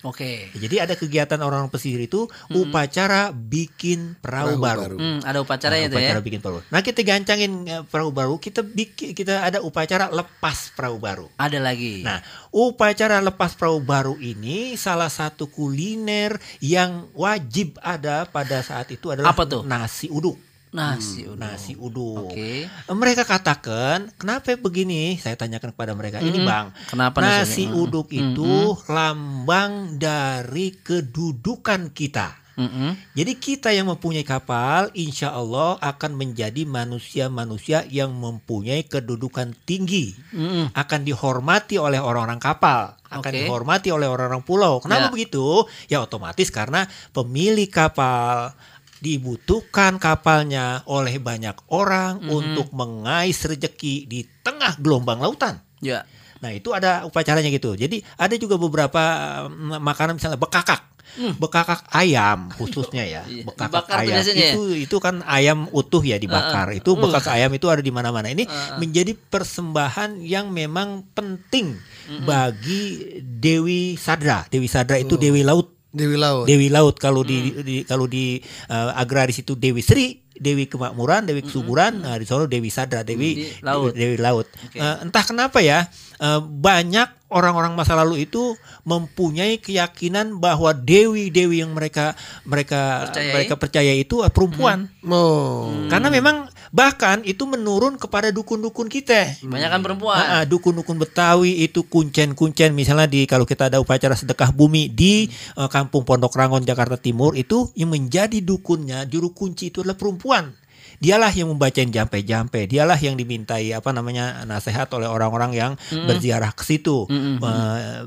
Oke. Okay. Jadi ada kegiatan orang-orang pesisir itu hmm. upacara bikin perahu, perahu baru. baru. Hmm, ada upacara nah, ya upacara ya. bikin perahu. Nah, kita gancangin eh, perahu baru, kita bikin kita ada upacara lepas perahu baru. Ada lagi. Nah, upacara lepas perahu baru ini salah satu kuliner yang wajib ada pada saat itu adalah Apa tuh? nasi uduk nasi hmm, uduk. nasi uduk. Okay. Mereka katakan, kenapa begini? Saya tanyakan kepada mereka, mm ini bang, kenapa nasi nasinya? uduk mm itu mm lambang dari kedudukan kita. Mm-hmm. Jadi kita yang mempunyai kapal, insya Allah akan menjadi manusia-manusia yang mempunyai kedudukan tinggi, mm-hmm. akan dihormati oleh orang-orang kapal, akan okay. dihormati oleh orang-orang pulau. Kenapa yeah. begitu? Ya otomatis karena pemilik kapal, dibutuhkan kapalnya oleh banyak orang mm -hmm. untuk mengais rejeki di tengah gelombang lautan. Ya. Nah itu ada upacaranya gitu. Jadi ada juga beberapa mm, makanan misalnya bekakak. Hmm. Bekakak ayam khususnya ya. Iya. Bekakak ayam itu ya? itu kan ayam utuh ya dibakar. Uh, uh. Itu bekakak uh. ayam itu ada di mana-mana. Ini uh, uh. menjadi persembahan yang memang penting uh, uh. bagi Dewi Sadra. Dewi Sadra itu uh. Dewi Laut Dewi Laut. Dewi Laut kalau hmm. di, di kalau di uh, agraris itu Dewi Sri, Dewi Kemakmuran, Dewi Kesuburan, hmm. nah di sana Dewi Sadra, Dewi di Laut. Dewi Laut. Okay. Uh, eh, entah kenapa ya uh, banyak orang-orang masa lalu itu mempunyai keyakinan bahwa dewi-dewi yang mereka mereka Percayai? mereka percaya itu uh, perempuan. Oh. Karena memang bahkan itu menurun kepada dukun-dukun kita. Kebanyakan perempuan. Ah, ah, dukun-dukun Betawi itu kuncen-kuncen misalnya di kalau kita ada upacara sedekah bumi di eh, Kampung Pondok Rangon Jakarta Timur itu yang menjadi dukunnya juru kunci itu adalah perempuan. Dialah yang membacain jampe-jampe, dialah yang dimintai apa namanya nasihat oleh orang-orang yang berziarah ke situ. Eh,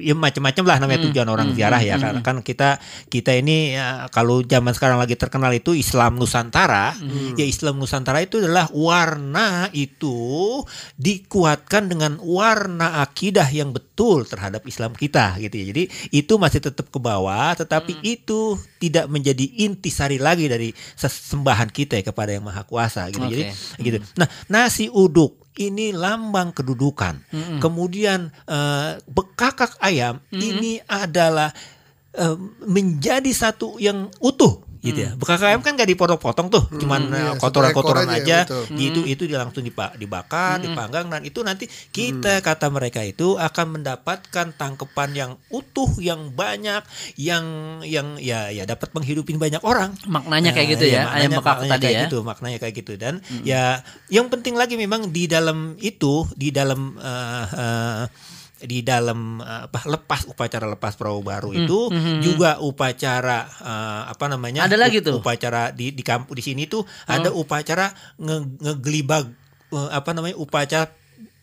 ya macam-macam lah namanya tujuan orang ziarah ya. kan kan kita kita ini ya, kalau zaman sekarang lagi terkenal itu Islam Nusantara, ya Islam Nusantara itu adalah warna itu dikuatkan dengan warna akidah yang betul terhadap Islam kita gitu ya. Jadi itu masih tetap ke bawah tetapi itu tidak menjadi intisari lagi dari sesembahan kita ya kepada yang maha kuasa gitu. Jadi Oke. gitu. Nah, nasi uduk ini lambang kedudukan. Kemudian eh, bekakak ayam ini adalah eh, menjadi satu yang utuh gitu ya. Bekakak ayam kan gak dipotong-potong tuh, cuman eh, iya, satu kotoran-kotoran aja, aja. betul. Itu itu dia langsung dibakar, dipanggang dan itu nanti kita kata mereka itu akan mendapatkan tangkepan yang utuh, yang banyak, yang yang ya ya dapat menghidupin banyak orang. Maknanya kayak gitu ya, ayam maknanya- bekak maknanya tadi kayak ya. gitu, maknanya kayak gitu dan ya yang penting lagi memang di dalam itu di dalam eh, eh, di dalam eh, apa lepas upacara lepas perahu baru Hmm, itu juga upacara eh, apa namanya Ada lagi tuh? Oh. upacara di di kampus di sini tuh ada upacara nge- ngegelibag eh, apa namanya upacara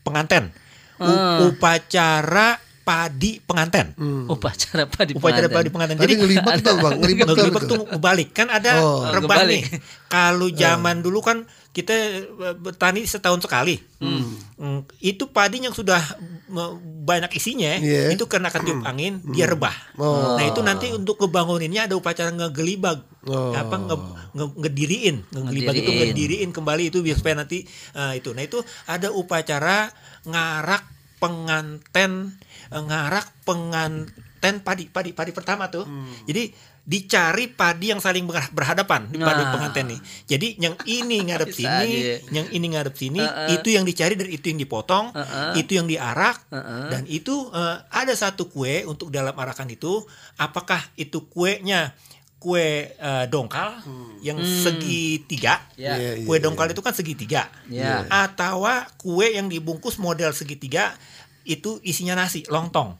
penganten U- Ah. upacara padi penganten Upacara apa di upacara padi penganten Tadi ngelibet tuh bang, tuh. tuh balik kan ada Oh. rebah nih. Kalau zaman dulu kan kita eh, bertani setahun sekali. Hmm, Itu padi yang sudah eh, banyak isinya, Iya. itu karena ketiup angin dia rebah. Oh. Nah itu nanti untuk kebanguninnya ada upacara ngegelibag, Oh. apa nge, nge- ngediriin, ngegelibag itu Ngediriin. ngediriin kembali itu biar supaya nanti eh, itu. Nah itu ada upacara ngarak penganten, eh, ngarak penganten padi, padi, padi pertama tuh. Jadi dicari padi yang saling berha- berhadapan di padi Nah. penganten nih. Jadi yang ini ngadep sini, aja. yang ini ngadep sini, Uh-uh. itu yang dicari dan itu yang dipotong, Uh-uh. itu yang diarak Uh-uh. dan itu eh, ada satu kue untuk dalam arakan itu. Apakah itu kuenya kue eh, dongkal yang segitiga? Ya. Iya, iya, Kue dongkal itu kan segitiga. Ya. Atau kue yang dibungkus model segitiga itu isinya nasi, lontong.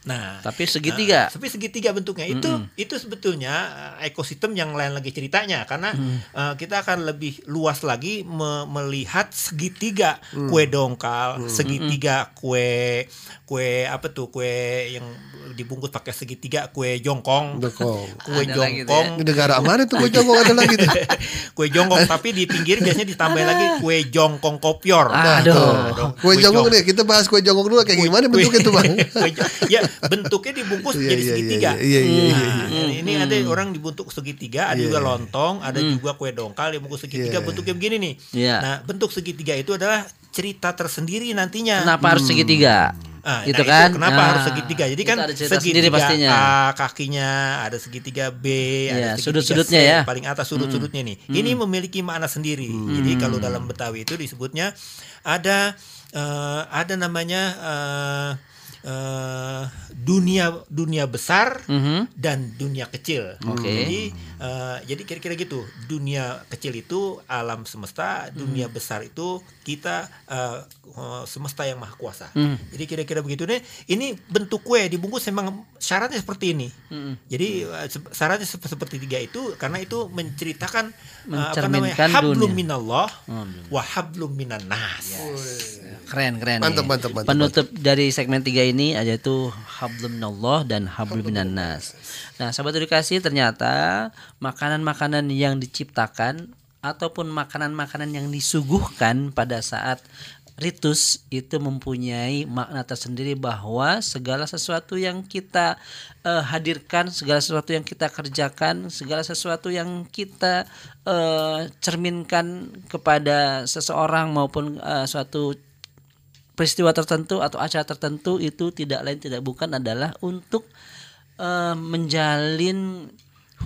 Nah, Tapi segitiga. Nah, tapi segitiga bentuknya itu itu sebetulnya uh, ekosistem yang lain lagi ceritanya karena uh, kita akan lebih luas lagi me- melihat segitiga kue dongkal, segitiga kue kue apa tuh kue yang dibungkus pakai segitiga kue jongkong, kue Ada tuh jongkong, Ini negara mana tuh gue jongkong ada lagi tuh. kue jongkong tapi di pinggir biasanya ditambahin lagi kue jongkong kopior. Ah, Nah, Aduh. tuh. dong. Kue Kue jongkong jong- nih, kita bahas kue jongkong dulu kayak gimana Kue- bentuknya tuh bang? kue ya bentuknya dibungkus Iya, jadi iya, segitiga. iya, iya, iya, iya, Nah, ini ada orang dibentuk segitiga, ada Iya, juga lontong, ada juga kue dongkal dibungkus segitiga Iya. bentuknya begini nih. Iya. Nah, bentuk segitiga itu adalah cerita tersendiri nantinya. Kenapa harus segitiga? Ah, gitu nah, kan? Itu kenapa Nah, harus segitiga? Jadi kan ada segitiga pastinya. A kakinya, ada segitiga B, Iya, ada segitiga sudut-sudutnya C, ya. paling atas sudut-sudutnya nih. Ini memiliki makna sendiri. Jadi kalau dalam Betawi itu disebutnya ada eh, ada namanya eh, eh, dunia dunia besar Mhm. dan dunia kecil. Oke. Jadi eh, jadi kira-kira gitu. Dunia kecil itu alam semesta, dunia besar itu kita eh, eh, semesta yang maha kuasa. Jadi kira-kira begitu nih. Ini bentuk kue dibungkus memang syaratnya seperti ini. Jadi eh, se- syaratnya sep- seperti tiga itu karena itu menceritakan eh, apa namanya hablum minallah wa hablum minan nas. Keren keren. Mantap, nih. mantap, mantap, Penutup dari segmen 3 ini yaitu hablum minallah dan hablum minan nas. Nah, sahabat edukasi ternyata makanan-makanan yang diciptakan ataupun makanan-makanan yang disuguhkan pada saat ritus itu mempunyai makna tersendiri bahwa segala sesuatu yang kita eh, hadirkan, segala sesuatu yang kita kerjakan, segala sesuatu yang kita eh, cerminkan kepada seseorang maupun eh, suatu peristiwa tertentu atau acara tertentu itu tidak lain tidak bukan adalah untuk eh, menjalin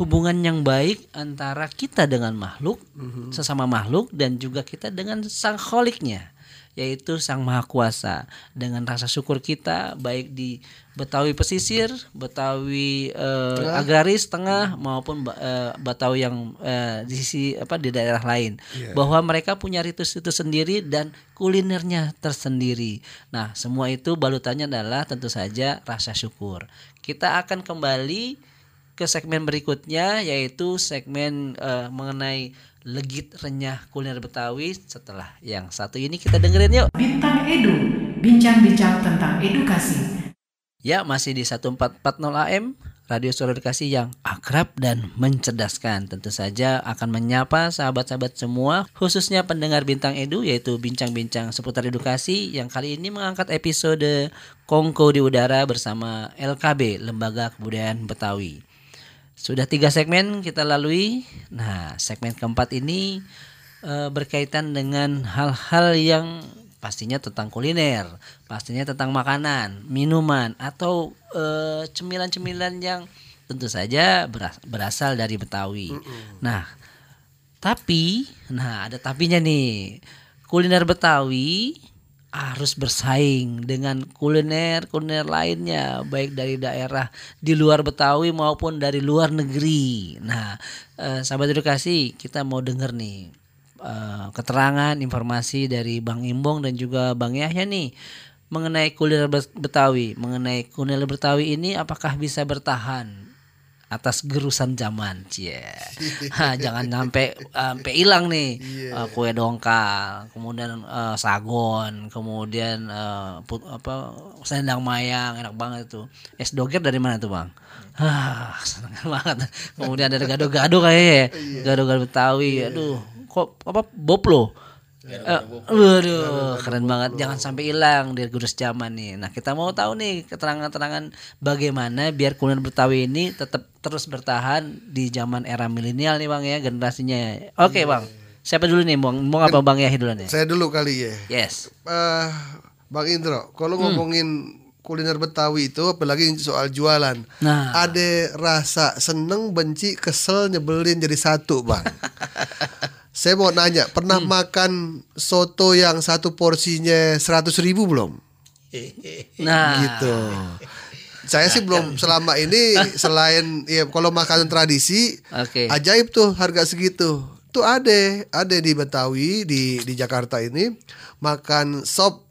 hubungan yang baik antara kita dengan makhluk sesama makhluk dan juga kita dengan sang kholiknya yaitu Sang Maha Kuasa. Dengan rasa syukur kita baik di Betawi pesisir, Betawi eh, agraris tengah maupun eh, Betawi yang eh, di sisi apa di daerah lain bahwa mereka punya ritus itu sendiri dan kulinernya tersendiri. Nah, semua itu balutannya adalah tentu saja rasa syukur. Kita akan kembali ke segmen berikutnya yaitu segmen eh, mengenai legit renyah kuliner Betawi setelah yang satu ini kita dengerin yuk. Bintang Edu, bincang-bincang tentang edukasi. Ya, masih di 1440 AM Radio Suara Edukasi yang akrab dan mencerdaskan. Tentu saja akan menyapa sahabat-sahabat semua, khususnya pendengar Bintang Edu yaitu bincang-bincang seputar edukasi yang kali ini mengangkat episode Kongko di Udara bersama LKB Lembaga Kebudayaan Betawi. Sudah tiga segmen kita lalui. Nah, segmen keempat ini eh, berkaitan dengan hal-hal yang pastinya tentang kuliner, pastinya tentang makanan, minuman atau eh, cemilan-cemilan yang tentu saja beras- berasal dari Betawi. Nah, tapi nah ada tapinya nih. Kuliner Betawi harus bersaing dengan kuliner kuliner lainnya baik dari daerah di luar Betawi maupun dari luar negeri. Nah, eh, sahabat edukasi kita mau denger nih eh, keterangan informasi dari Bang Imbong dan juga Bang Yahya nih mengenai kuliner Bet- Betawi, mengenai kuliner Betawi ini apakah bisa bertahan atas gerusan zaman, cie. Ha, jangan sampai sampai hilang nih Eh, kue dongkal, kemudian eh, sagon, kemudian eh, put- apa selendang mayang, enak banget itu. Es doger dari mana tuh bang? Ah, seneng banget. Kemudian ada gado-gado kayaknya, ya. gado-gado Betawi. Aduh, kok apa boplo? Eh, waduh, keren banget. Jangan sampai hilang dari gurus zaman nih. Nah, kita mau tahu nih keterangan-keterangan bagaimana biar kuliner Betawi ini tetap terus bertahan di zaman era milenial nih Bang ya, generasinya. Oke, Bang. Siapa dulu nih, Bang? Bang apa Bang Yahi duluan ya? Saya dulu kali ya. Yes. Eh, Bang Indro, kalau Hmm. ngomongin kuliner Betawi itu apalagi soal jualan. Nah. Ada rasa seneng, benci, kesel, nyebelin jadi satu, Bang. Saya mau nanya, pernah Hmm. makan soto yang satu porsinya seratus ribu belum? Nah, Gitu. Saya sih belum selama ini selain ya kalau makanan tradisi Oke. ajaib tuh harga segitu. Tuh ada, ada di Betawi di di Jakarta ini makan sop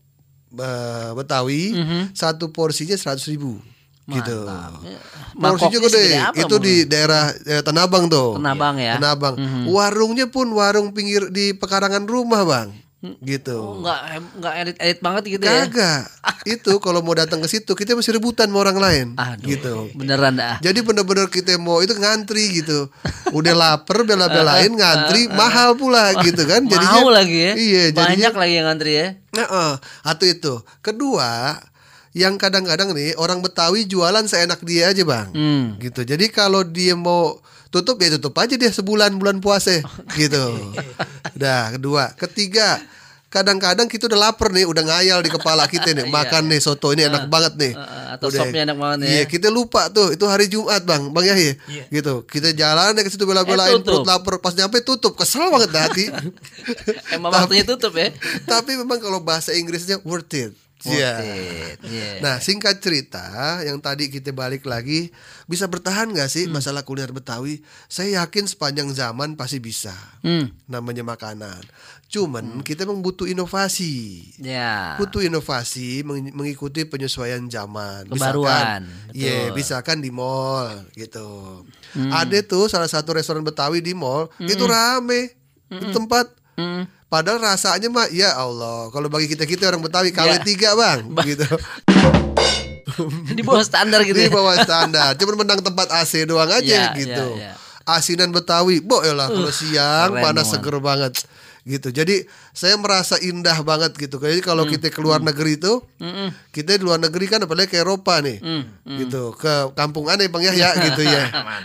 eh, Betawi satu porsinya seratus ribu gitu. Porsinya Mangkoknya gede. segede apa, Itu di daerah eh, Tanah Abang tuh. Tanah Abang ya? Tanah Abang. Warungnya pun warung pinggir di pekarangan rumah bang. Gitu. enggak enggak elit-elit banget gitu ya. Kagak. itu kalau mau datang ke situ kita mesti rebutan sama orang lain. Aduh, Gitu. beneran dah. Jadi bener-bener kita mau itu ngantri gitu. Udah lapar bela-belain ngantri mahal pula gitu kan. Mau lagi ya. Iya, Banyak jadinya lagi yang ngantri ya. Heeh, atau itu. Kedua, yang kadang-kadang nih orang Betawi jualan seenak dia aja, Bang. Hmm. Gitu. Jadi kalau dia mau tutup ya tutup aja dia sebulan bulan puasa gitu. Dah, kedua. Ketiga, kadang-kadang kita udah lapar nih, udah ngayal di kepala kita nih, makan nih soto ini enak banget nih. Heeh, atau sopnya enak banget nih Iya, ya. kita lupa tuh, itu hari Jumat, Bang. Bang Yahya. Gitu. Kita jalan deh ke situ bela-belain Eh, tutup. perut lapar, pas nyampe tutup. Kesel banget dah hati. Emang waktunya tutup ya. Tapi memang kalau bahasa Inggrisnya worth it. Iya. Yeah. Nah singkat cerita yang tadi kita balik lagi bisa bertahan nggak sih Hmm. masalah kuliner Betawi? Saya yakin sepanjang zaman pasti bisa. Hmm. Namanya makanan. Cuman kita memang butuh inovasi. Ya. Butuh inovasi meng- mengikuti penyesuaian zaman. Kebaruan, iya. Hmm. misalkan di mall gitu. Ada tuh salah satu restoran Betawi di mall itu rame itu tempat. Hmm. Padahal rasanya mah ya Allah, kalau bagi kita kita orang Betawi KW Ya. 3 bang, gitu. Di bawah standar gitu Di ya. bawah standar, cuman menang tempat AC doang aja Ya, gitu. ya, ya. Asinan Betawi, bo ya lah kalau siang keren panas seger banget gitu. Jadi saya merasa indah banget gitu. Jadi kalau Hmm. kita keluar negeri itu, kita di luar negeri kan apalagi ke Eropa nih, Hmm, gitu. Ke kampung aneh bang ya, ya gitu ya.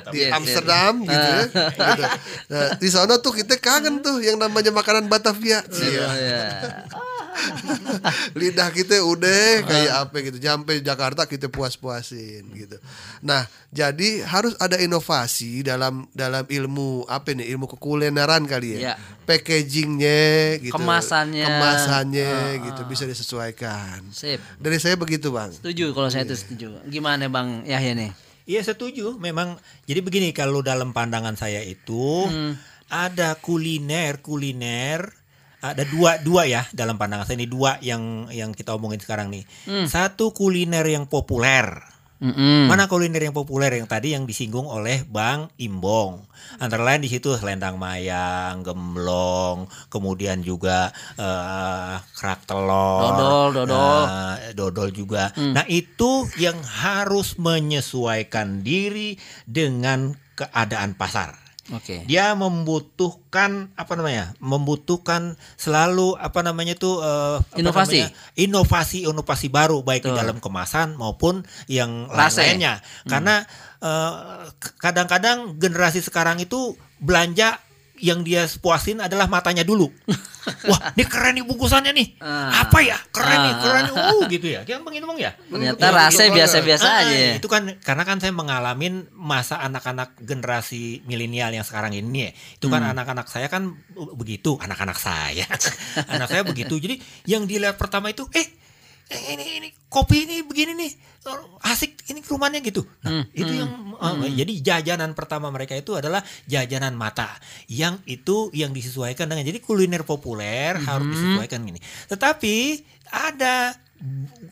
Di Yes, yes. Amsterdam gitu ya. gitu. Nah, di sana tuh kita kangen tuh yang namanya makanan Batavia. Iya. Lidah kita udah kayak apa gitu sampai Jakarta kita puas-puasin gitu nah jadi harus ada inovasi dalam dalam ilmu apa nih ilmu kekulineran kali ya, Ya. packagingnya gitu Kemasannya. kemasannya gitu bisa disesuaikan Sip. dari saya begitu bang Setuju kalau saya itu setuju. Gimana Bang Yahya nih? Iya setuju. Memang jadi begini kalau dalam pandangan saya itu ada kuliner kuliner ada dua dua ya dalam pandangan saya ini dua yang yang kita omongin sekarang nih. Satu kuliner yang populer. Mm-mm. Mana kuliner yang populer yang tadi yang disinggung oleh Bang Imbong. Antara lain di situ selendang mayang, gemblong, kemudian juga eh, kerak telur, Dodol, dodol. eh, dodol juga. Nah, itu yang harus menyesuaikan diri dengan keadaan pasar. Oke. Dia membutuhkan apa namanya? Membutuhkan selalu apa namanya itu apa Inovasi. namanya? inovasi inovasi baru baik di Betul. dalam kemasan maupun yang ya? lain-lainnya. Karena eh, kadang-kadang generasi sekarang itu belanja yang dia puasin adalah matanya dulu. Wah, ini keren nih bungkusannya nih. Ah. Apa ya? Keren nih, Ah, keren nih. Uh, gitu ya. Dia begitu Bang ya. Ternyata Hmm, rasanya banget. biasa-biasa Ah, aja. ya. Itu kan karena kan saya mengalamin masa anak-anak generasi milenial yang sekarang ini ya. Itu kan Hmm. anak-anak saya kan begitu, anak-anak saya. Anak saya begitu. Jadi yang dilihat pertama itu eh eh, ini ini kopi ini begini nih asik ini rumahnya gitu. Nah, Hmm, itu yang eh, jadi jajanan pertama mereka itu adalah jajanan mata yang itu yang disesuaikan dengan jadi kuliner populer harus Hmm. disesuaikan gini. Tetapi ada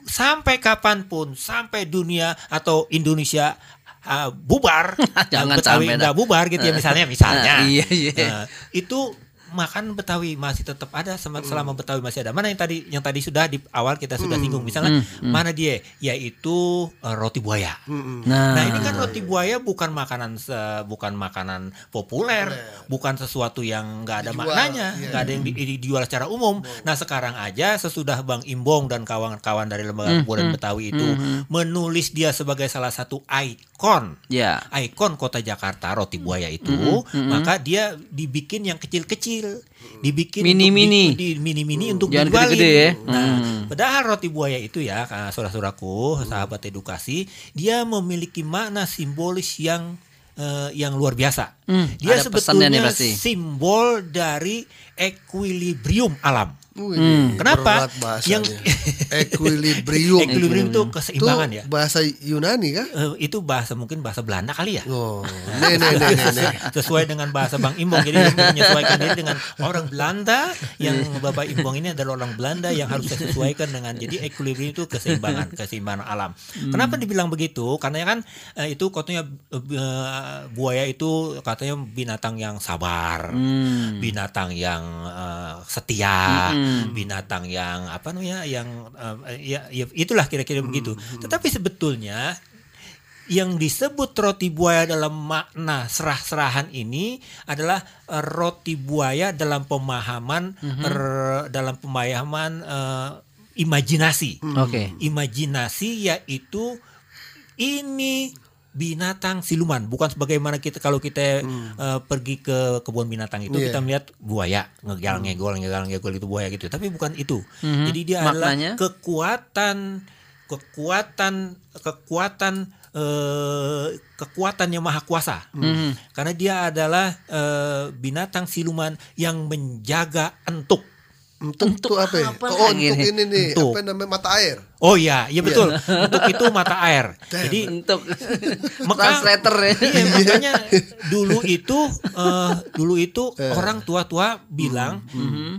sampai kapan pun sampai dunia atau Indonesia uh, bubar Jangan Betawi sampai bubar gitu ya misalnya misalnya Ah, iya, iya. Nah, itu makan Betawi masih tetap ada selama, selama Betawi masih ada. Mana yang tadi yang tadi sudah di awal kita sudah singgung. Misalnya mana dia? Yaitu uh, roti buaya. Nah, Nah ini kan roti buaya bukan makanan se- bukan makanan populer, bukan sesuatu yang nggak ada Dijual, maknanya, iya. nggak ada yang di- dijual secara umum. Nah sekarang aja sesudah Bang Imbong dan kawan-kawan dari lembaga kebudayaan Betawi itu menulis dia sebagai salah satu ikon, ya. ikon kota Jakarta roti buaya itu, maka dia dibikin yang kecil-kecil, dibikin untuk Mini-mini. di, di- mini-mini untuk Jangan dijualin. gede-gede ya. Nah, Hmm. Padahal roti buaya itu ya, saudara-saudaraku, sahabat edukasi, dia memiliki makna simbolis yang eh, yang luar biasa. Hmm, dia nih sebetulnya simbol dari equilibrium alam. Wih, Hmm. Kenapa? berat bahasanya. Yang equilibrium. equilibrium itu Itu keseimbangan ya. bahasa Yunani kah? Eh, itu bahasa mungkin bahasa Belanda kali ya. Oh, nih nih nih nih. nih. sesuai dengan bahasa Bang Imbong jadi dia menyesuaikan diri dengan orang Belanda yang Bapak Imbong ini adalah orang Belanda yang harus disesuaikan dengan jadi equilibrium itu keseimbangan keseimbangan alam kenapa dibilang begitu karena kan eh, itu katanya eh, buaya itu katanya binatang yang sabar Hmm. binatang yang eh, setia Mm-mm. binatang yang apa namanya yang eh, ya, ya itulah kira-kira begitu tetapi sebetulnya yang disebut roti buaya dalam makna serah-serahan ini adalah eh, roti buaya dalam pemahaman er, dalam pemahaman eh, imajinasi. Oke. Imajinasi yaitu ini binatang siluman bukan sebagaimana kita kalau kita eh, pergi ke kebun binatang itu Iya. kita melihat buaya ngegel ngegol ngegel ngegol itu buaya gitu tapi bukan itu Mhm. jadi dia Maknanya? adalah kekuatan kekuatan kekuatan eh, kekuatan yang maha kuasa Mhm. karena dia adalah eh, binatang siluman yang menjaga entuk Untuk, apa ya? apa Oh, untuk ini nih, Untuk. apa namanya mata air. oh iya iya betul. Untuk itu mata air. Jadi Untuk Maka- translator ya. Iya, makanya dulu itu eh, dulu itu orang tua-tua bilang,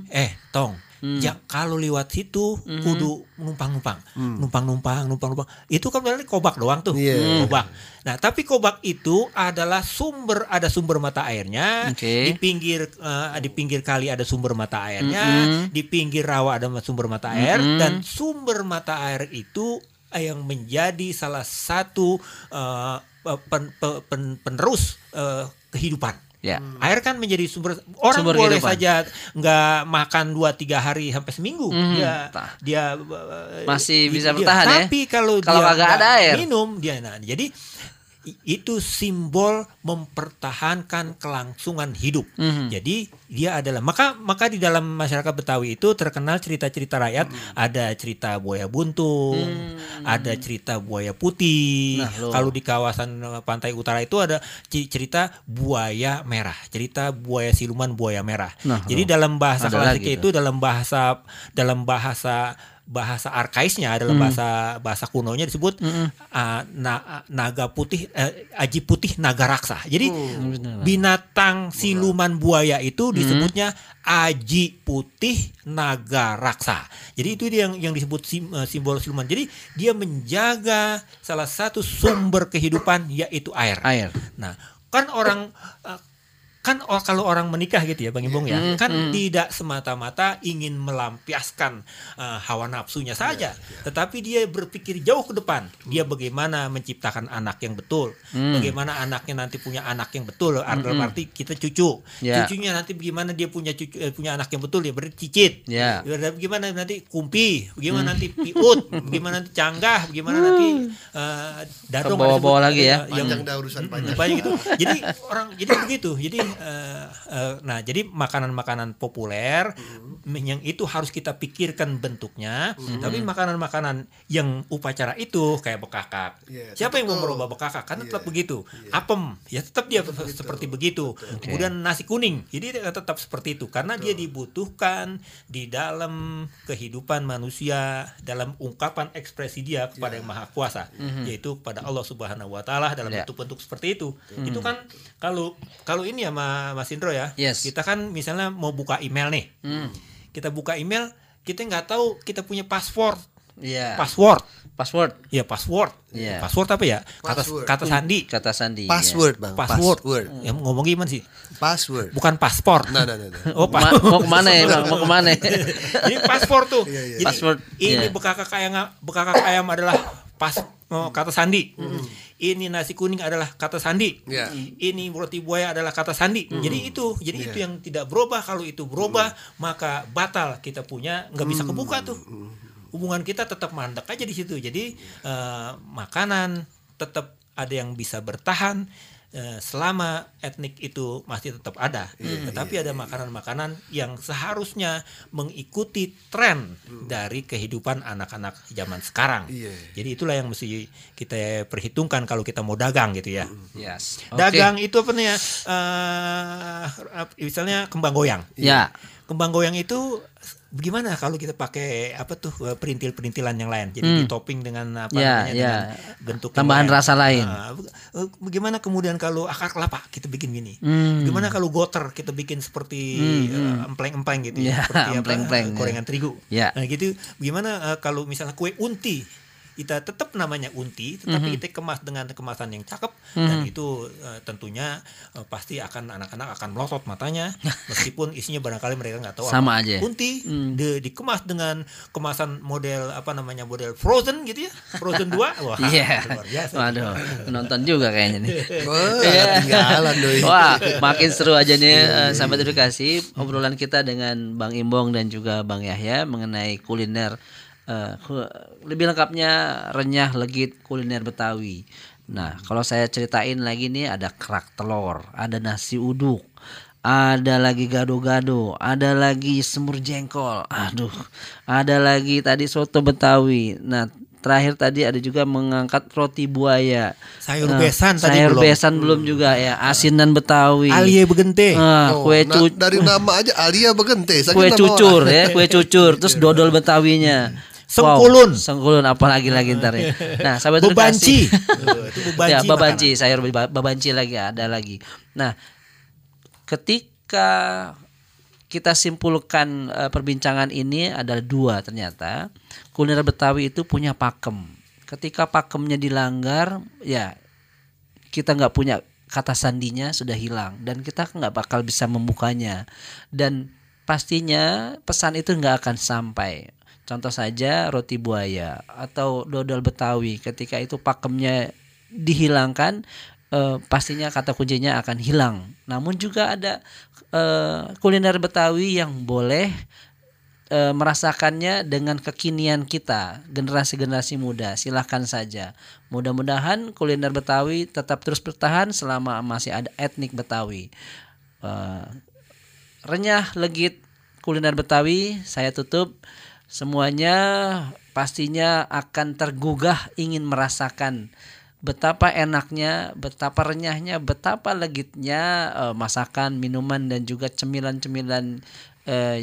eh tong, ja- kalau lewat situ kudu numpang-numpang, numpang-numpang, numpang-numpang. Itu kan berarti kobak doang tuh, Iya. kobak. Nah, tapi kobak itu adalah sumber ada sumber mata airnya. Oke. Di pinggir eh, di pinggir kali ada sumber mata airnya, di pinggir rawa ada sumber mata air dan sumber mata air itu eh, yang menjadi salah satu eh, pen- pen- pen- penerus eh, kehidupan. Ya. Air kan menjadi sumber orang Sumber boleh kehidupan. saja nggak makan dua tiga hari sampai seminggu Mhm. dia dia Masih dia- bisa dia- bertahan ya? Tapi kalau Kalau dia nggak ada air. minum dia nah jadi itu simbol mempertahankan kelangsungan hidup. Mm -hmm. Jadi dia adalah maka maka di dalam masyarakat Betawi itu terkenal cerita-cerita rakyat, mm. ada cerita buaya buntung, mm. ada cerita buaya putih. Nah, Kalau di kawasan pantai utara itu ada cerita buaya merah, cerita buaya siluman buaya merah. Nah, Jadi dalam bahasa klasik itu dalam bahasa dalam bahasa bahasa arkaisnya adalah hmm. bahasa bahasa kunonya disebut hmm. uh, na, naga putih uh, aji putih naga raksa. Jadi hmm. binatang siluman buaya itu hmm. disebutnya aji putih naga raksa. Jadi itu yang yang disebut sim, uh, simbol siluman. Jadi dia menjaga salah satu sumber kehidupan yaitu air. Air. Nah, kan orang uh, kan oh, kalau orang menikah gitu ya Bang Imbong ya mm, kan mm. tidak semata-mata ingin melampiaskan uh, hawa nafsunya saja yeah, yeah. tetapi dia berpikir jauh ke depan dia bagaimana menciptakan anak yang betul mm. bagaimana anaknya nanti punya anak yang betul mm, arti kita cucu yeah. cucunya nanti bagaimana dia punya cucu eh, punya anak yang betul dia berarti cicit yeah. bagaimana nanti kumpi bagaimana mm. nanti piut bagaimana nanti canggah bagaimana mm. nanti uh, dadong bawa-bawa lagi ya yang panjang dah urusan panjang banyak gitu jadi orang jadi begitu jadi uh, uh, nah jadi makanan-makanan populer mm. yang itu harus kita pikirkan bentuknya mm. tapi makanan-makanan yang upacara itu kayak bekakak yeah, siapa yang mau merubah bekakak kan yeah. tetap begitu yeah. apem ya tetap dia betul, seperti begitu Okay. kemudian nasi kuning jadi tetap seperti itu karena betul. dia dibutuhkan di dalam kehidupan manusia dalam ungkapan ekspresi dia kepada yeah. yang maha kuasa mm-hmm. yaitu kepada Allah subhanahu wa taala dalam yeah. bentuk-bentuk seperti itu mm. itu kan kalau kalau ini ya Mas Indro ya. Yes. Kita kan misalnya mau buka email nih. Hmm. Kita buka email, kita nggak tahu kita punya password. Iya. Yeah. Password. Password. Iya, password. Yeah. Password apa ya? Kata password. kata sandi. Kata sandi. Password, Bang. Password. password. Ya, ngomong gimana sih? Password. Bukan paspor. Nah, nah, nah. nah. Oh, Ma mau ke mana ya, Bang? Mau ke mana? Ini password tuh. Yeah, yeah. Jadi, password. Ini yeah. bekakak ayam bekakak ayam adalah pas oh, kata sandi. Mm. Ini nasi kuning adalah kata sandi. Yeah. Ini roti buaya adalah kata sandi. Mm. Jadi itu, jadi yeah. itu yang tidak berubah. Kalau itu berubah, mm. maka batal kita punya nggak bisa kebuka tuh. Hubungan kita tetap mandek aja di situ. Jadi uh, makanan tetap ada yang bisa bertahan selama etnik itu masih tetap ada, hmm, tetapi iya, ada makanan-makanan yang seharusnya mengikuti tren hmm. dari kehidupan anak-anak zaman sekarang. Iya. Jadi itulah yang mesti kita perhitungkan kalau kita mau dagang gitu ya. Hmm. Yes. Okay. Dagang itu apa nih ya? Uh, misalnya kembang goyang. Ya. Kembang goyang itu bagaimana kalau kita pakai apa tuh eh, perintil-perintilan yang lain jadi hmm. ditoping dengan apa ya, namanya ya. dengan bentuk tambahan rasa lain nah, bagaimana kemudian kalau akar kelapa kita bikin gini hmm. bagaimana kalau goter kita bikin seperti hmm. uh, empleng-empleng gitu ya, ya seperti empleng -empleng, apa gorengan terigu ya. nah gitu bagaimana uh, kalau misalnya kue unti kita tetap namanya unti tetapi mm -hmm. kita kemas dengan kemasan yang cakep mm -hmm. dan itu uh, tentunya uh, pasti akan anak-anak akan melotot matanya meskipun isinya barangkali mereka nggak tahu sama apa. aja unti mm. di, dikemas dengan kemasan model apa namanya model frozen gitu ya frozen 2 wah yeah. luar biasa waduh nonton juga kayaknya nih wah wah makin seru aja nih uh, sampai edukasi obrolan kita dengan Bang Imbong dan juga Bang Yahya mengenai kuliner uh, lebih lengkapnya renyah legit kuliner Betawi. Nah, kalau saya ceritain lagi nih ada kerak telur, ada nasi uduk, ada lagi gado-gado, ada lagi semur jengkol. Aduh, ada lagi tadi soto Betawi. Nah, terakhir tadi ada juga mengangkat roti buaya. Sayur nah, besan tadi sayur belum. besan belum juga ya, asinan Betawi. Alia begente. Nah, kue oh, cu dari nama aja Alia begente. Kue cucur ya, kue cucur, terus dodol Betawinya. Sengkulun. Wow, sengkulun apalagi lagi ntar ya. Nah, sahabat bebanci. itu bebanci. Ya, bebanci, sayur bebanci lagi ada lagi. Nah, ketika kita simpulkan uh, perbincangan ini ada dua ternyata. Kuliner Betawi itu punya pakem. Ketika pakemnya dilanggar, ya kita nggak punya kata sandinya sudah hilang dan kita nggak bakal bisa membukanya dan pastinya pesan itu nggak akan sampai Contoh saja roti buaya atau dodol Betawi ketika itu pakemnya dihilangkan eh, pastinya kata kuncinya akan hilang. Namun juga ada eh, kuliner Betawi yang boleh e, merasakannya dengan kekinian kita, generasi-generasi muda. Silahkan saja. Mudah-mudahan kuliner Betawi tetap terus bertahan selama masih ada etnik Betawi. E, renyah, legit, kuliner Betawi. Saya tutup. Semuanya pastinya akan tergugah ingin merasakan betapa enaknya, betapa renyahnya, betapa legitnya uh, masakan, minuman dan juga cemilan-cemilan uh,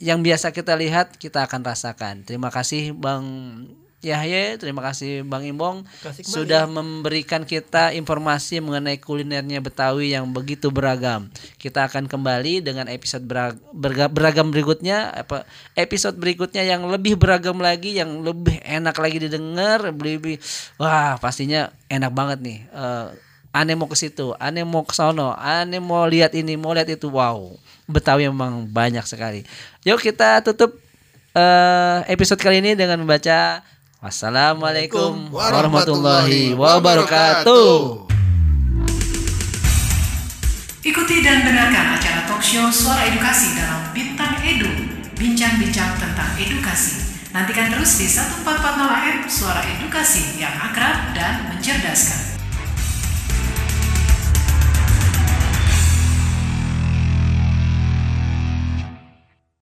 yang biasa kita lihat kita akan rasakan. Terima kasih Bang Yahya, terima kasih Bang Imbong sudah memberikan kita informasi mengenai kulinernya Betawi yang begitu beragam. Kita akan kembali dengan episode beragam berikutnya, apa episode berikutnya yang lebih beragam lagi, yang lebih enak lagi didengar, lebih wah pastinya enak banget nih. Uh, aneh mau ke situ, aneh mau ke sono, aneh mau lihat ini, mau lihat itu. Wow, Betawi memang banyak sekali. Yuk kita tutup uh, episode kali ini dengan membaca Wassalamualaikum warahmatullahi wabarakatuh. Ikuti dan dengarkan acara talk show Suara Edukasi dalam Bintang Edu, bincang-bincang tentang edukasi. Nantikan terus di 1440 AM Suara Edukasi yang akrab dan mencerdaskan.